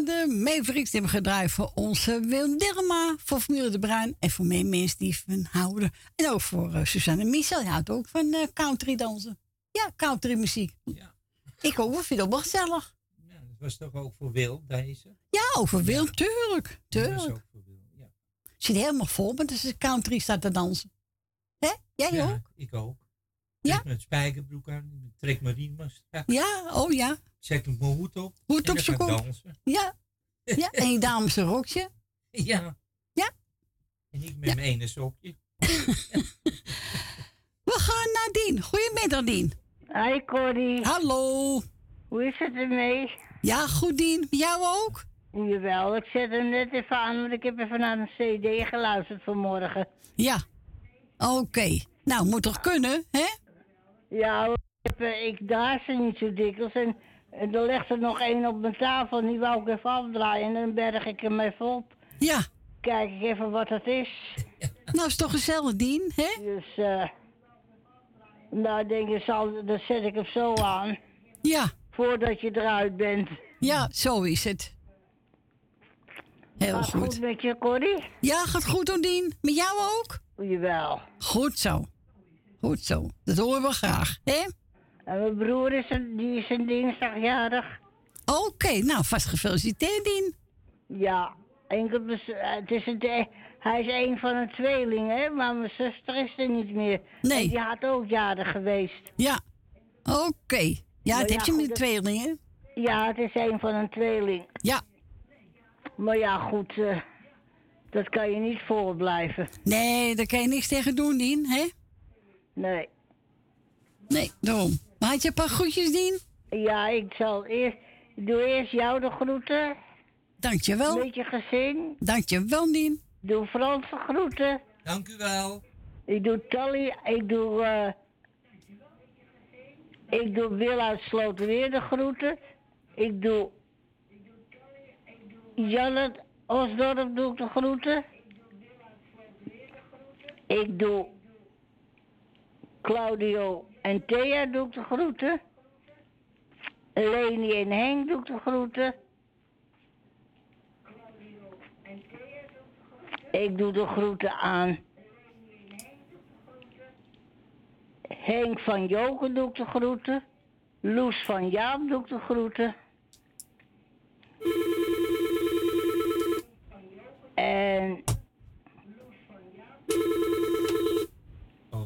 De Mavericks die hebben gedraaid voor onze Wil Dirma, voor familie De Bruin en voor meer mensen die van houden. En ook voor eh, Suzanne Michel, die houdt ook van eh, country dansen. Ja, country muziek. Ik ook, vind het ook wel gezellig. Dat was toch ook voor Wil, deze? Ja, over Wil, tuurlijk. Dat is ook voor Wil, ja. Zit helemaal vol als de country staat te dansen. Hè? Jij ja, ook? ik ook. Ja? Met spijkerbroek aan, trek riem strak. Ja, oh ja. Zet ik mijn hoed op. Hoed op ik kop. Ja. Ja, en je dames een rokje. Ja. Ja. En ik met mijn ene sokje. We gaan naar Dien. Goedemiddag, Dien. Hi Corrie. Hallo. Hoe is het ermee? Ja, goed Dien. Jou ook? Jawel, ik zet hem net even aan, want ik heb even naar een cd geluisterd vanmorgen. Ja. Oké. Nou, moet toch kunnen, hè? Ja, ik, heb, eh, ik draai ze niet zo dikwijls en, en er ligt er nog één op mijn tafel die wou ik even afdraaien en dan berg ik hem even op. Ja. Kijk ik even wat het is. Nou, is toch gezellig, Dien, hè? Dus, eh nou ik denk ik, zal, dan zet ik hem zo aan. Ja. Voordat je eruit bent. Ja, zo is het. Heel Gaat goed. goed met je, Corrie? Ja, gaat goed, hoor, Dien. Met jou ook? Jawel. Goed zo. Goed zo. Dat horen we graag, hè? En mijn broer is een, die is een dinsdagjarig. Oké, nou, vast gefeliciteerd, Dien. Ja, enkel eh, het is een, hij is een van een tweeling, hè, maar mijn zuster is er niet meer. Nee. En die had ook jarig geweest. Ja. Oké. Ja, het ja, heb je met dat- tweelingen. Ja, het is een van een tweeling. Ja. Maar ja, goed, eh, dat kan je niet voor blijven. Nee, daar kan je niks tegen doen, Dien, hè? Nee. Nee, daarom. Maar had je een paar groetjes, Dien? Ja, ik zal eerst, ik doe eerst jou de groeten. Dankjewel. Met je gezin. Dankjewel, Dien. Doe Frans de groeten. Dank u wel. Ik doe Tally, ik doe, eh ik doe Wil uit Sloterweer de groeten. Ik doe Janet Osdorp doe ik de groeten. Ik doe Claudio en Thea doe ik de groeten. Leni en Henk doe ik de groeten. Ik doe de groeten aan Henk van Joken doe ik de groeten. Loes van Jaap doe ik de groeten. En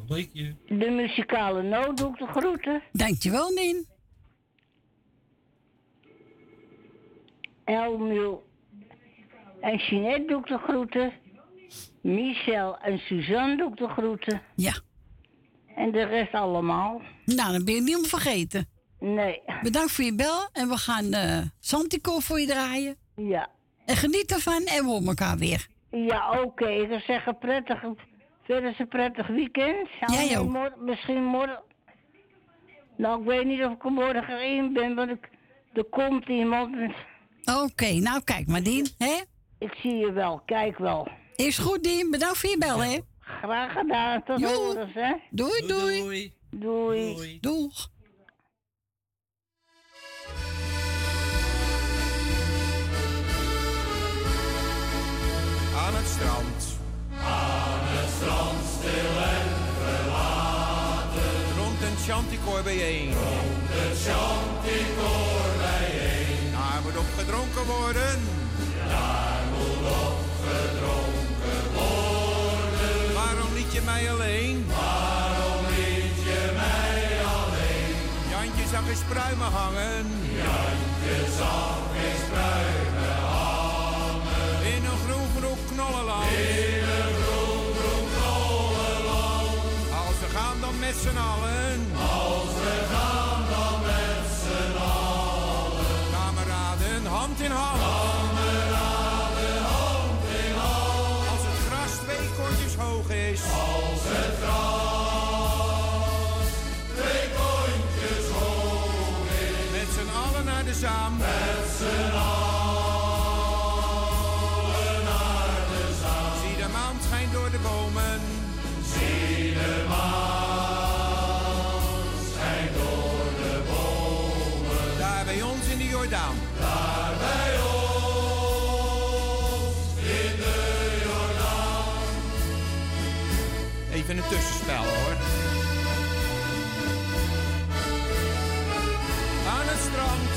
Ogenblikje. de muzikale noot doe ik de groeten. Dankjewel, Dien. Elmiel en Jeanette doe ik de groeten. Michel en Suzanne doe ik de groeten. Ja. En de rest allemaal. Nou, dan ben je niemand vergeten. Nee. Bedankt voor je bel en we gaan eh Santico voor je draaien. Ja. En geniet ervan en we horen elkaar weer. Ja, oké. Ik zou zeggen prettig, verder een prettig weekend. Jij Ja, ook. mor- misschien morgen... Nou, ik weet niet of ik er morgen erin ben, want ik, er komt iemand. Oké, nou kijk maar, Dien, hè? Ik zie je wel, kijk wel. Is goed, Dien. Bedankt voor je bel, hè? Graag gedaan, tot horens, hè. Doei, doei. Doei. Doei. Doeg. Aan het strand. Strand, stil en verlaten. Rond een chanticoor bijeen. Rond een chanticoor bijeen. Daar moet op gedronken worden. Daar moet op gedronken worden. Waarom liet je mij alleen? Waarom liet je mij alleen? Jantje zag eens pruimen hangen. Jantje zag eens pruimen hangen. In een groen groen knollenland. Met z'n allen. Als we gaan dan met z'n allen. Kameraden, hand in hand. Kameraden, hand in hand. Als het gras twee kontjes hoog is. Als het gras twee kontjes hoog is. Met z'n allen naar de zaam. Een tussenspel hoor. Aan het strand.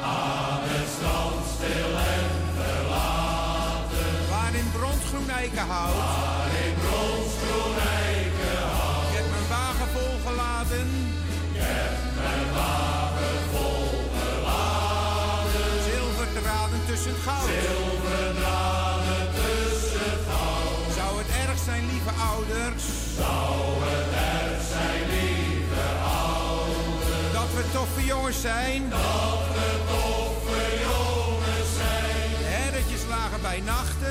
Aan het strand, stil en verlaten. Waar in bronsgroen eikenhout. Waar in bronsgroen eikenhout. Ik heb mijn wagen volgeladen. Ik heb mijn wagen volgeladen. Zilverdraden tussen goud. Zilverdraden zijn, lieve ouders? Zou het erg zijn, lieve ouders? Dat we toffe jongens zijn? Dat we toffe jongens zijn. Herretjes lagen bij nachten.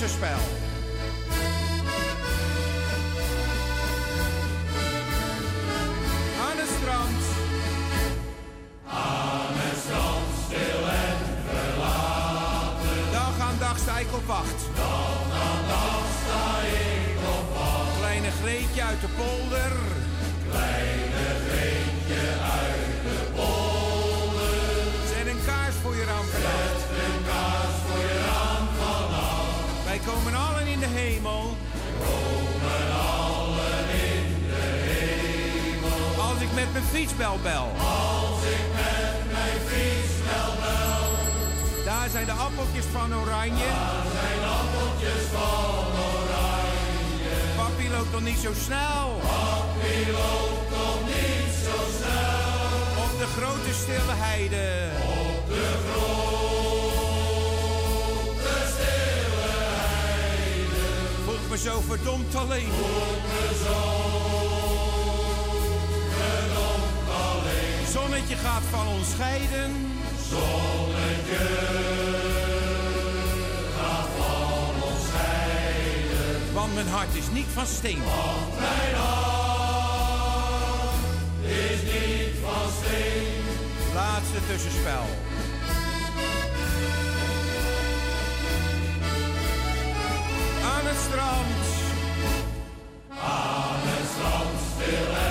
Aan het strand. Aan het strand, stil en verlaten. Dag aan dag sta ik op wacht. Dag aan dag sta ik op wacht. Kleine Greetje uit de polder. Komen allen in de hemel. komen allen in de hemel. Als ik met mijn fietsbel bel. Als ik met mijn fietsbel bel. Daar zijn de appeltjes van oranje. Daar zijn appeltjes van oranje. Papi loopt nog niet zo snel. Papi loopt nog niet zo snel. Op de grote stille heide. Op de grote zo verdomd alleen. Verdomd alleen. Zonnetje gaat van ons scheiden. Zonnetje gaat van ons scheiden. Want mijn hart is niet van steen. Want mijn hart is niet van steen. Laatste tussenspel. Strand. Aan het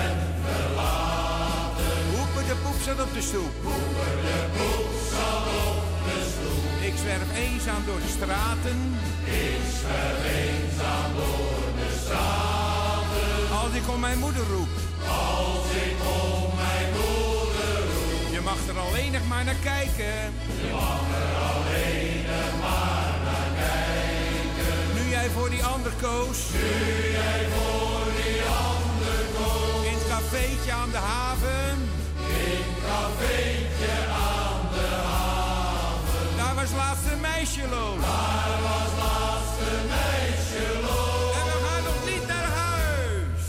en verlaten. Hoepen de poep zat op de stoep. Hoepen de poep zat op de stoep. Ik zwerf eenzaam door de straten. Ik zwerf eenzaam door de straten. Als ik om mijn moeder roep. Als ik om mijn moeder roep. Je mag er alleen nog maar naar kijken. Je mag er alleen nog maar voor die ander koos. Nu jij voor die ander koos. In het cafeetje aan de haven. In het cafeetje aan de haven. Daar was laatste meisje loos. Daar was laatste meisje. En we gaan nog niet naar huis.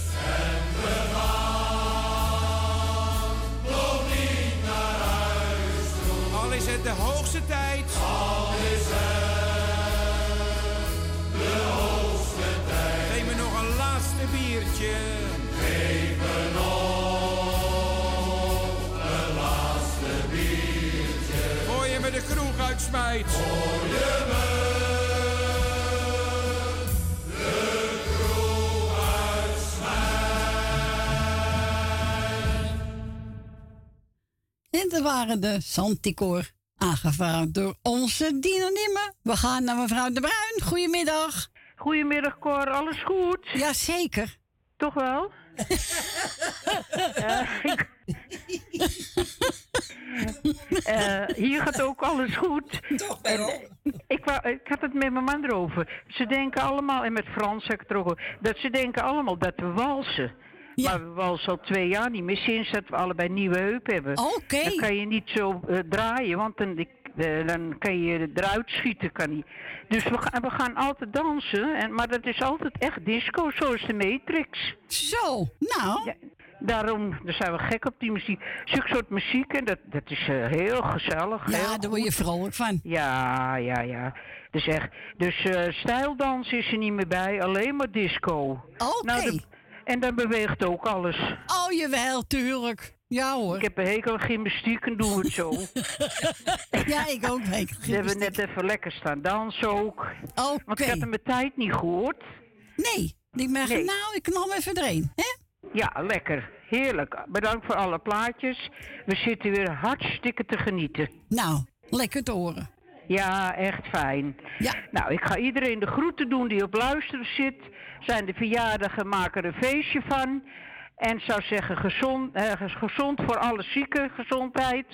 En we gaan nog niet naar huis. Al is het de hoogste tijd. Biertje. Geef me nog een laatste biertje. Voor je me de kroeg uitsmijt. Voor je me de kroeg uitsmijt. En er waren de Santicor aangevraagd door onze Dina Nimme. We gaan naar mevrouw De Bruin. Goedemiddag. Goedemiddag Cor, alles goed? Jazeker. Toch wel? Eh, ik- Eh, hier gaat ook alles goed. En, eh, ik, wou, ik had het met mijn man erover. Ze denken allemaal, en met Frans heb ik het er ook over, dat ze denken allemaal dat we walsen. Maar we walsen al twee jaar niet meer, sinds dat we allebei nieuwe heupen hebben. Oké. Dan kan je niet zo draaien, want dan, ik- eh, dan kan je eruit schieten. Kan niet. Dus we, gaan we gaan altijd dansen, en, maar dat is altijd echt disco, zoals de Matrix. Zo, nou. Ja, daarom daar zijn we gek op die muziek. Zulke soort muziek, en dat, dat is eh, heel gezellig. Ja, heel daar word je vrolijk van. Ja, ja, ja. Dus echt, dus eh stijldans is er niet meer bij, alleen maar disco. Oké. en dan beweegt ook alles. Oh, jawel, tuurlijk. Ja hoor. Ik heb een hekel aan gymnastiek en doen we het zo. ja, ik ook. Ik We hebben net even lekker staan dansen ook. Oké. Want ik had hem mijn tijd niet gehoord. Nee. Ik ben Nee. nou, ik knal even erin. Hè? Ja, lekker. Heerlijk. Bedankt voor alle plaatjes. We zitten weer hartstikke te genieten. Nou, lekker te horen. Ja, echt fijn. Ja. Nou, ik ga iedereen de groeten doen die op luisteren zit. Zijn de verjaardagen, maken er een feestje van. En zou zeggen, gezond, eh, gezond voor alle zieken, gezondheid.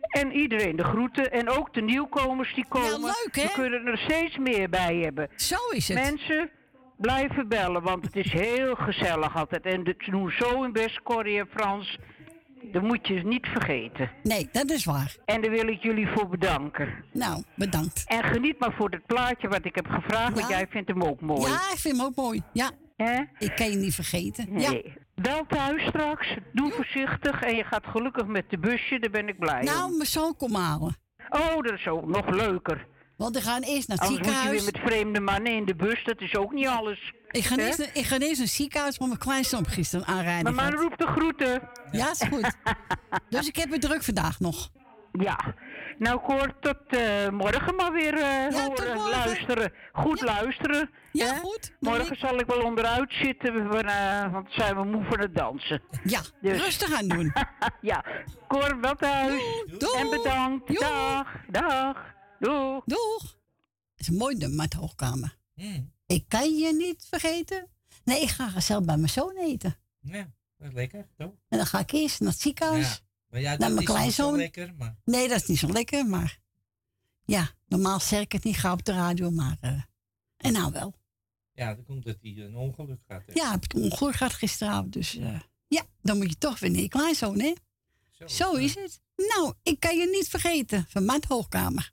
En iedereen de groeten. En ook de nieuwkomers die komen. leuk, hè? We kunnen er steeds meer bij hebben. Zo is het. Mensen, blijven bellen, want het is heel gezellig altijd. En ze doen zo in best Corrie en Frans. Dat moet je niet vergeten. Nee, dat is waar. En daar wil ik jullie voor bedanken. Nou, bedankt. En geniet maar voor het plaatje wat ik heb gevraagd, want Ja. jij vindt hem ook mooi. Ja, ik vind hem ook mooi. Ja. Ik kan je niet vergeten. Ja. Wel thuis straks, doe voorzichtig en je gaat gelukkig met de busje, daar ben ik blij om. Nou, mijn zoon kom halen. Oh, dat is ook nog leuker. Want we gaan eerst naar het Anders moet je ziekenhuis. weer met vreemde mannen in de bus, dat is ook niet alles. Ik ga, eerst, ik ga eerst het ziekenhuis, want mijn kleinzoon gisteren aanrijden. Mijn man roept de groeten. Ja, is goed. dus ik heb het druk vandaag nog. Ja. Nou, Cor, tot eh, morgen maar weer eh, horen, luisteren. Goed luisteren. Ja, hè? goed. Morgen zal ik wel onderuit zitten, we, eh, want dan zijn we moe van het dansen. Ja, rustig aan doen. ja. Cor, wel thuis. En bedankt. Dag, dag. Doeg. Doeg. Dat is een mooi nummer hoogkamer. Ik kan je niet vergeten. Nee, ik ga gezellig bij mijn zoon eten. Ja, dat is lekker, toch? En dan ga ik eerst naar het ziekenhuis. Ja, maar ja, naar dat mijn is niet zo lekker, maar- Nee, dat is niet zo lekker, maar... Ja, normaal zeg ik het niet ga op de radio, maar... eh, en nou wel. Ja, dat komt dat hij een ongeluk gaat. hè. Ja, ik heb het ongeluk gehad gisteravond, dus... eh, ja, dan moet je toch weer naar je kleinzoon, hè? Zo, is het. Nou, ik kan je niet vergeten van mijn hoogkamer.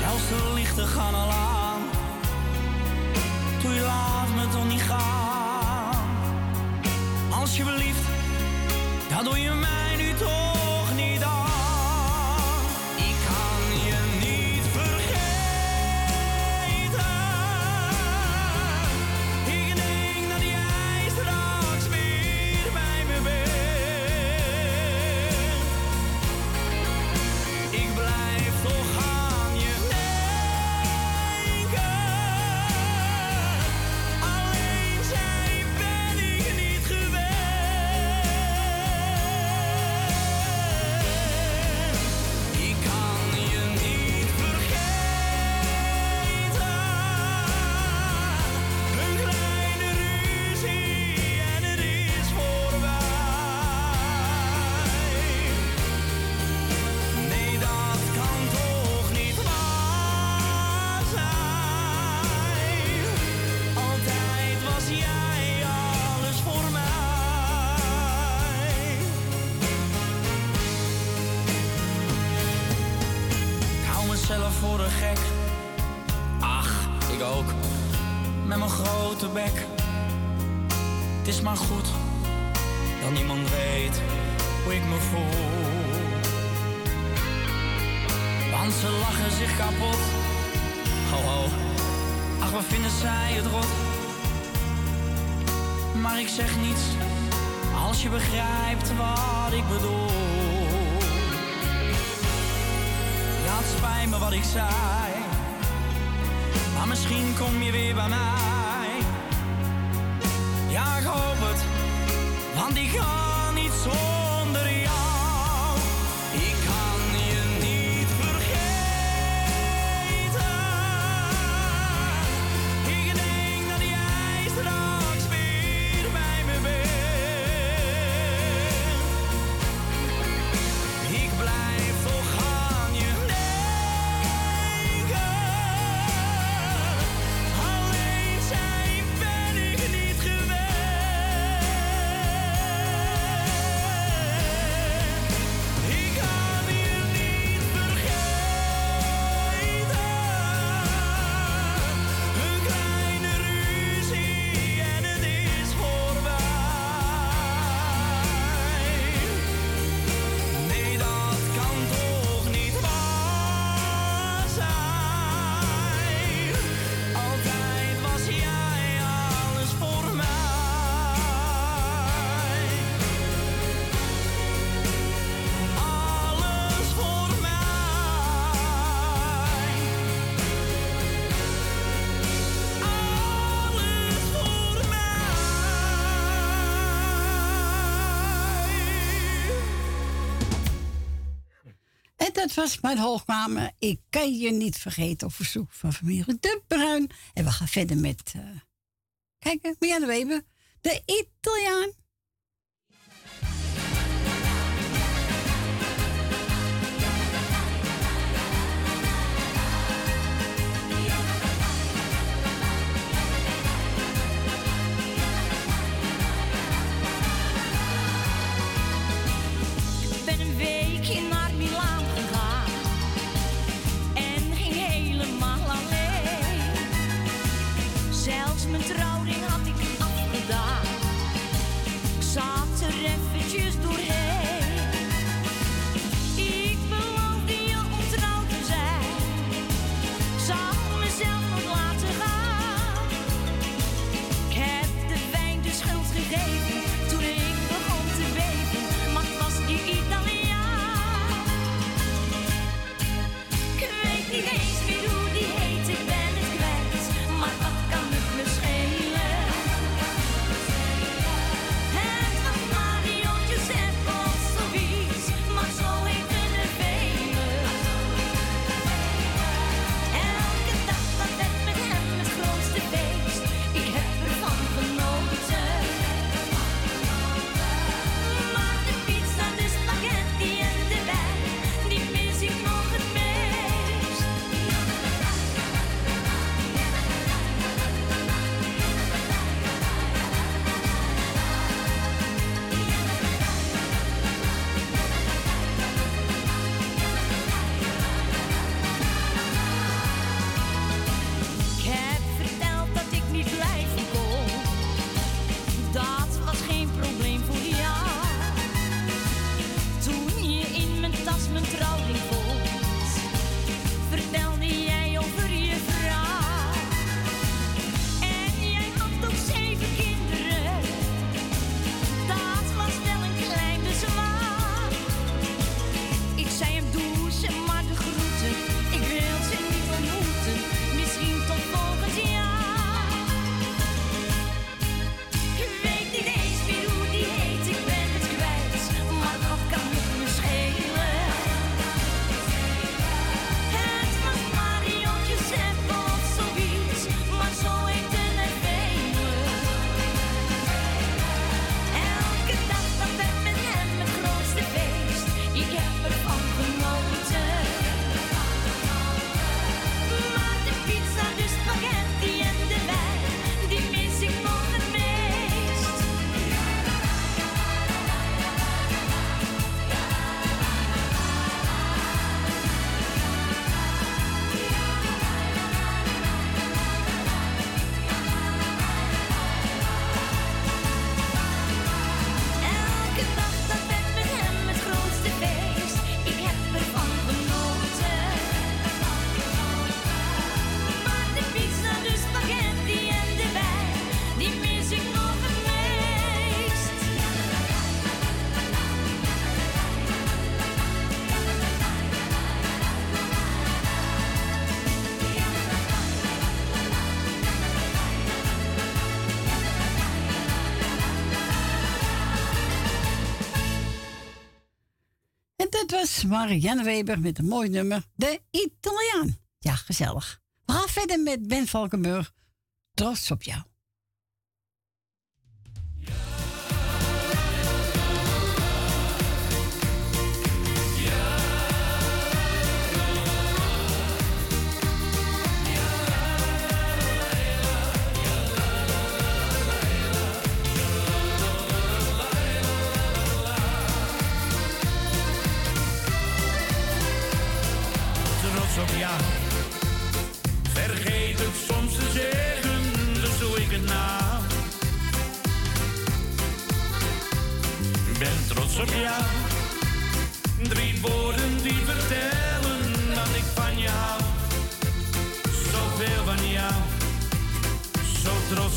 Zelfs de lichten gaan al aan. Doe je laat me toch niet gaan. Alsjeblieft, dat doe je mij nu toch Dat was mijn hoogkamer. Ik kan je niet vergeten op verzoek van familie De Bruin. En we gaan verder met, uh, kijken, Mia de Weber. De Italiaan Marianne Weber met een mooi nummer. De Italiaan. Ja, gezellig. We gaan verder met Ben Valkenburg. Trots op jou.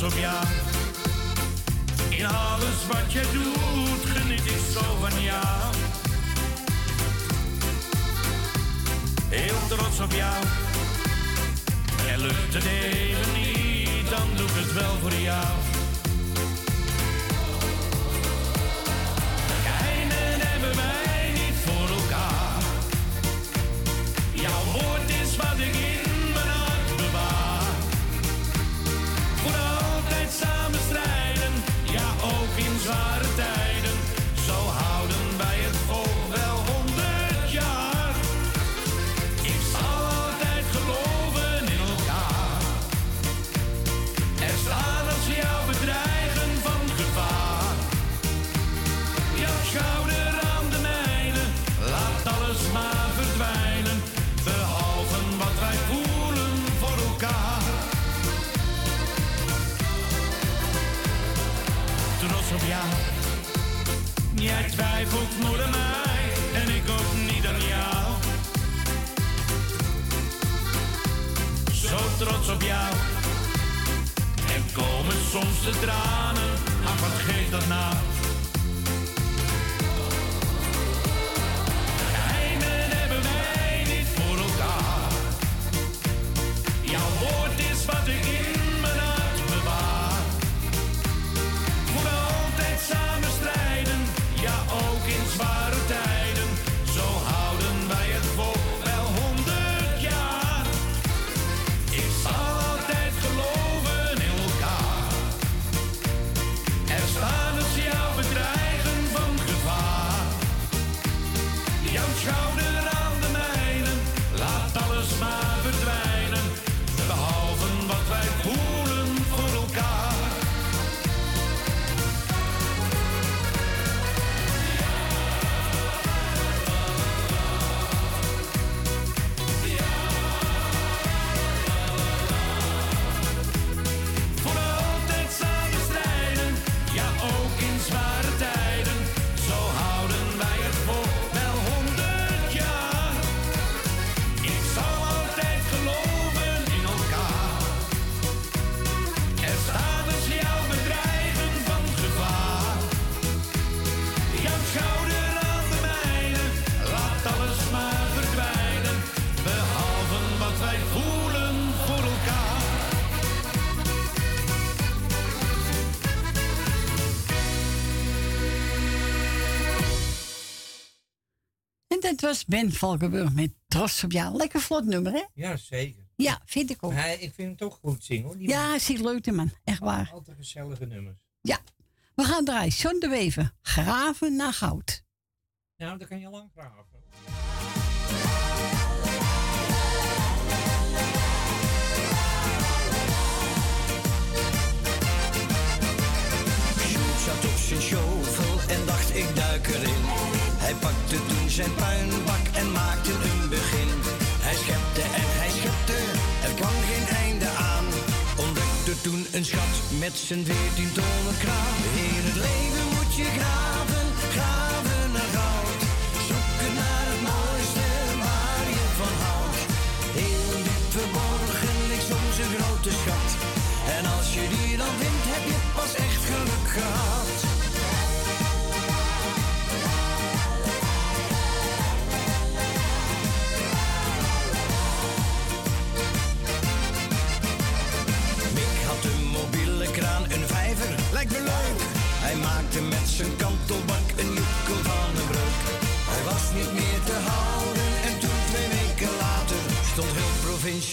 Op jou. In alles wat je doet, geniet ik zo van jou. heel trots op jou. En lukt het even niet, dan doe ik het wel voor jou. Geheimen hebben wij niet voor elkaar. Jouw woord is wat ik was Ben Valkenburg met Trots op jou. Lekker vlot nummer, hè? Ja, zeker. Ja, vind ik ook. Maar hij, ik vind hem toch goed zingen hoor. Die Ja, man. zie leuk, man. Echt waar. Altijd gezellige nummers. Ja. We gaan draaien. John de Wever. Graven naar goud. Nou, daar kan je lang graven. Sjoerd zat op zijn shovel en dacht ik duik erin. Hij pakte toen zijn puinbak en maakte een begin. Hij schepte en hij schepte, er kwam geen einde aan. Ontdekte toen een schat met zijn veertien tonnen kraan. In het leven moet je graven,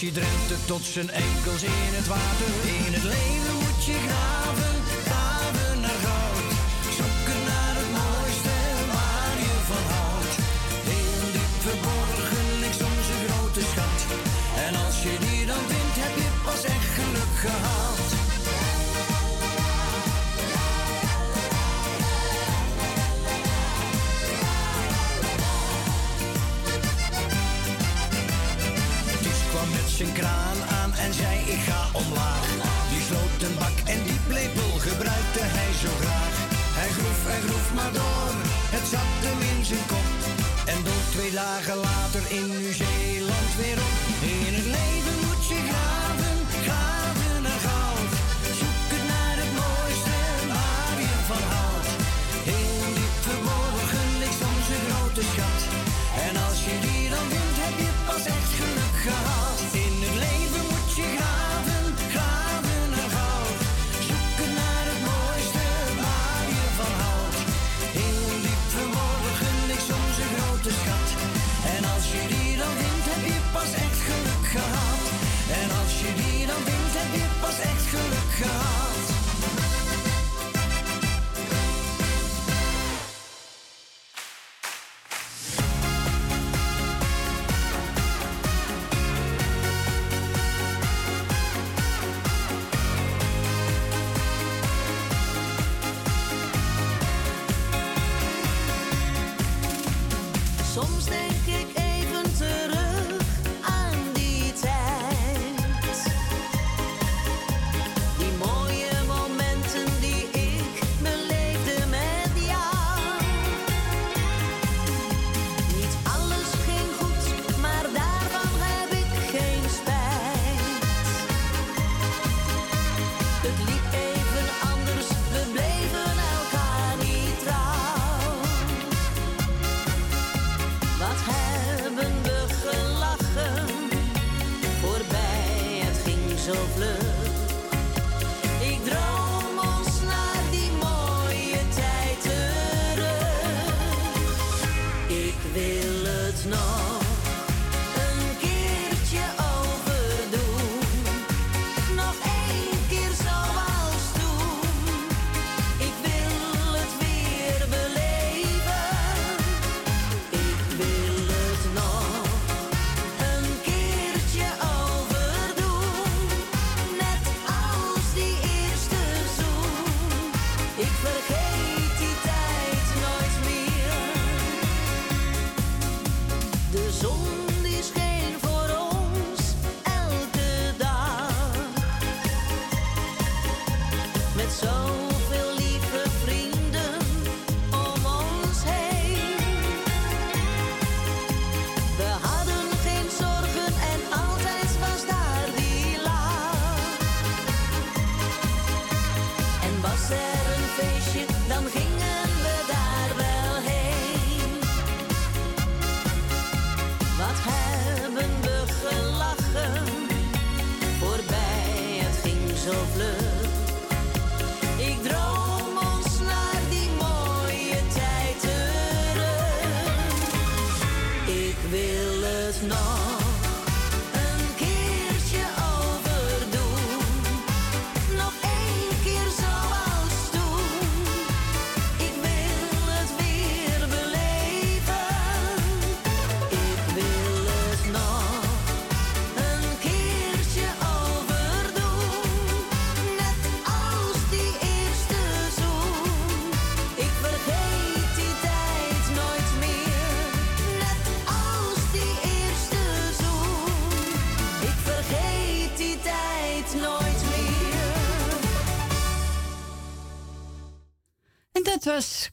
je drentelt tot zijn enkels in het water. In het leven moet je graven. Twee dagen later in Nieuw-Zeeland weer op.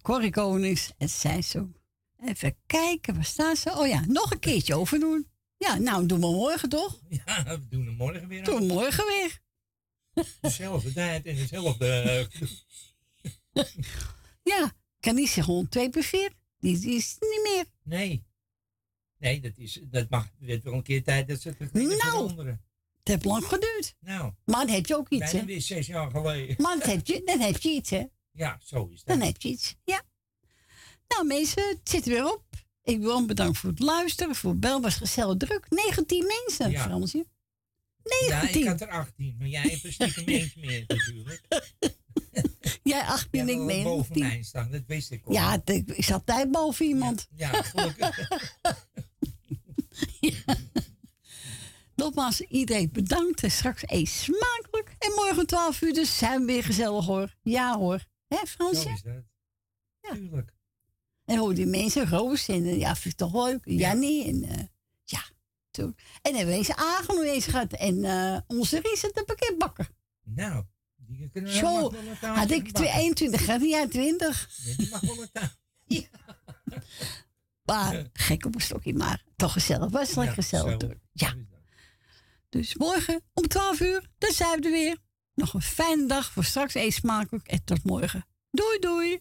Corrie Konings. Het zijn zo. Even kijken, waar staan ze? Oh ja, nog een keertje overdoen. Ja, nou, doen we morgen toch? Ja, we doen het morgen weer. Doe morgen weer. Dezelfde tijd en dezelfde... ja, kan niet zeggen Twee per 4. Die, is niet meer. Nee. Nee, dat, is, dat mag, Het wel een keer tijd dat ze het nou, veranderen. Het heeft lang geduurd. Nou. Maar dan heb je ook iets, hè? weer zes jaar geleden. Maar dan heb je, dan heb je iets, hè? Ja, zo is dat. Dan heb je iets. Ja. Nou mensen, het zit er weer op. Ik wil bedankt voor het luisteren, voor het bel was gezellig druk. 19 mensen, ja. Fransje. 19. Ja, ik had er 18, maar jij hebt er stiekem eentje meer natuurlijk. Jij 18, ja, ik meen boven staan, dat wist ik ook. Ja, ik zat tijd boven iemand. Ja, ja gelukkig. ja. Nogmaals, iedereen bedankt en straks eet smakelijk. En morgen 12 uur dus zijn we weer gezellig hoor. Ja hoor. Hè Zo Fransje? is het. Tuurlijk. En hoor die mensen, Roos en eh, ja, vind ik toch leuk. Jannie en eh, ja. Toen. En hebben we eens Agen eens gehad. En eh, onze Ries de pakketbakker. Nou, die kunnen we Zo, had ik bakken. 21 gehad, en jij 20. Ja, die mag wel een taartje. Maar gek op een stokje, maar toch gezellig. Was lekker Ja, gezellig. zo. Ja. Dus morgen om 12 uur, dan zijn we er weer. Nog een fijne dag voor straks eet smakelijk en tot morgen. Doei doei.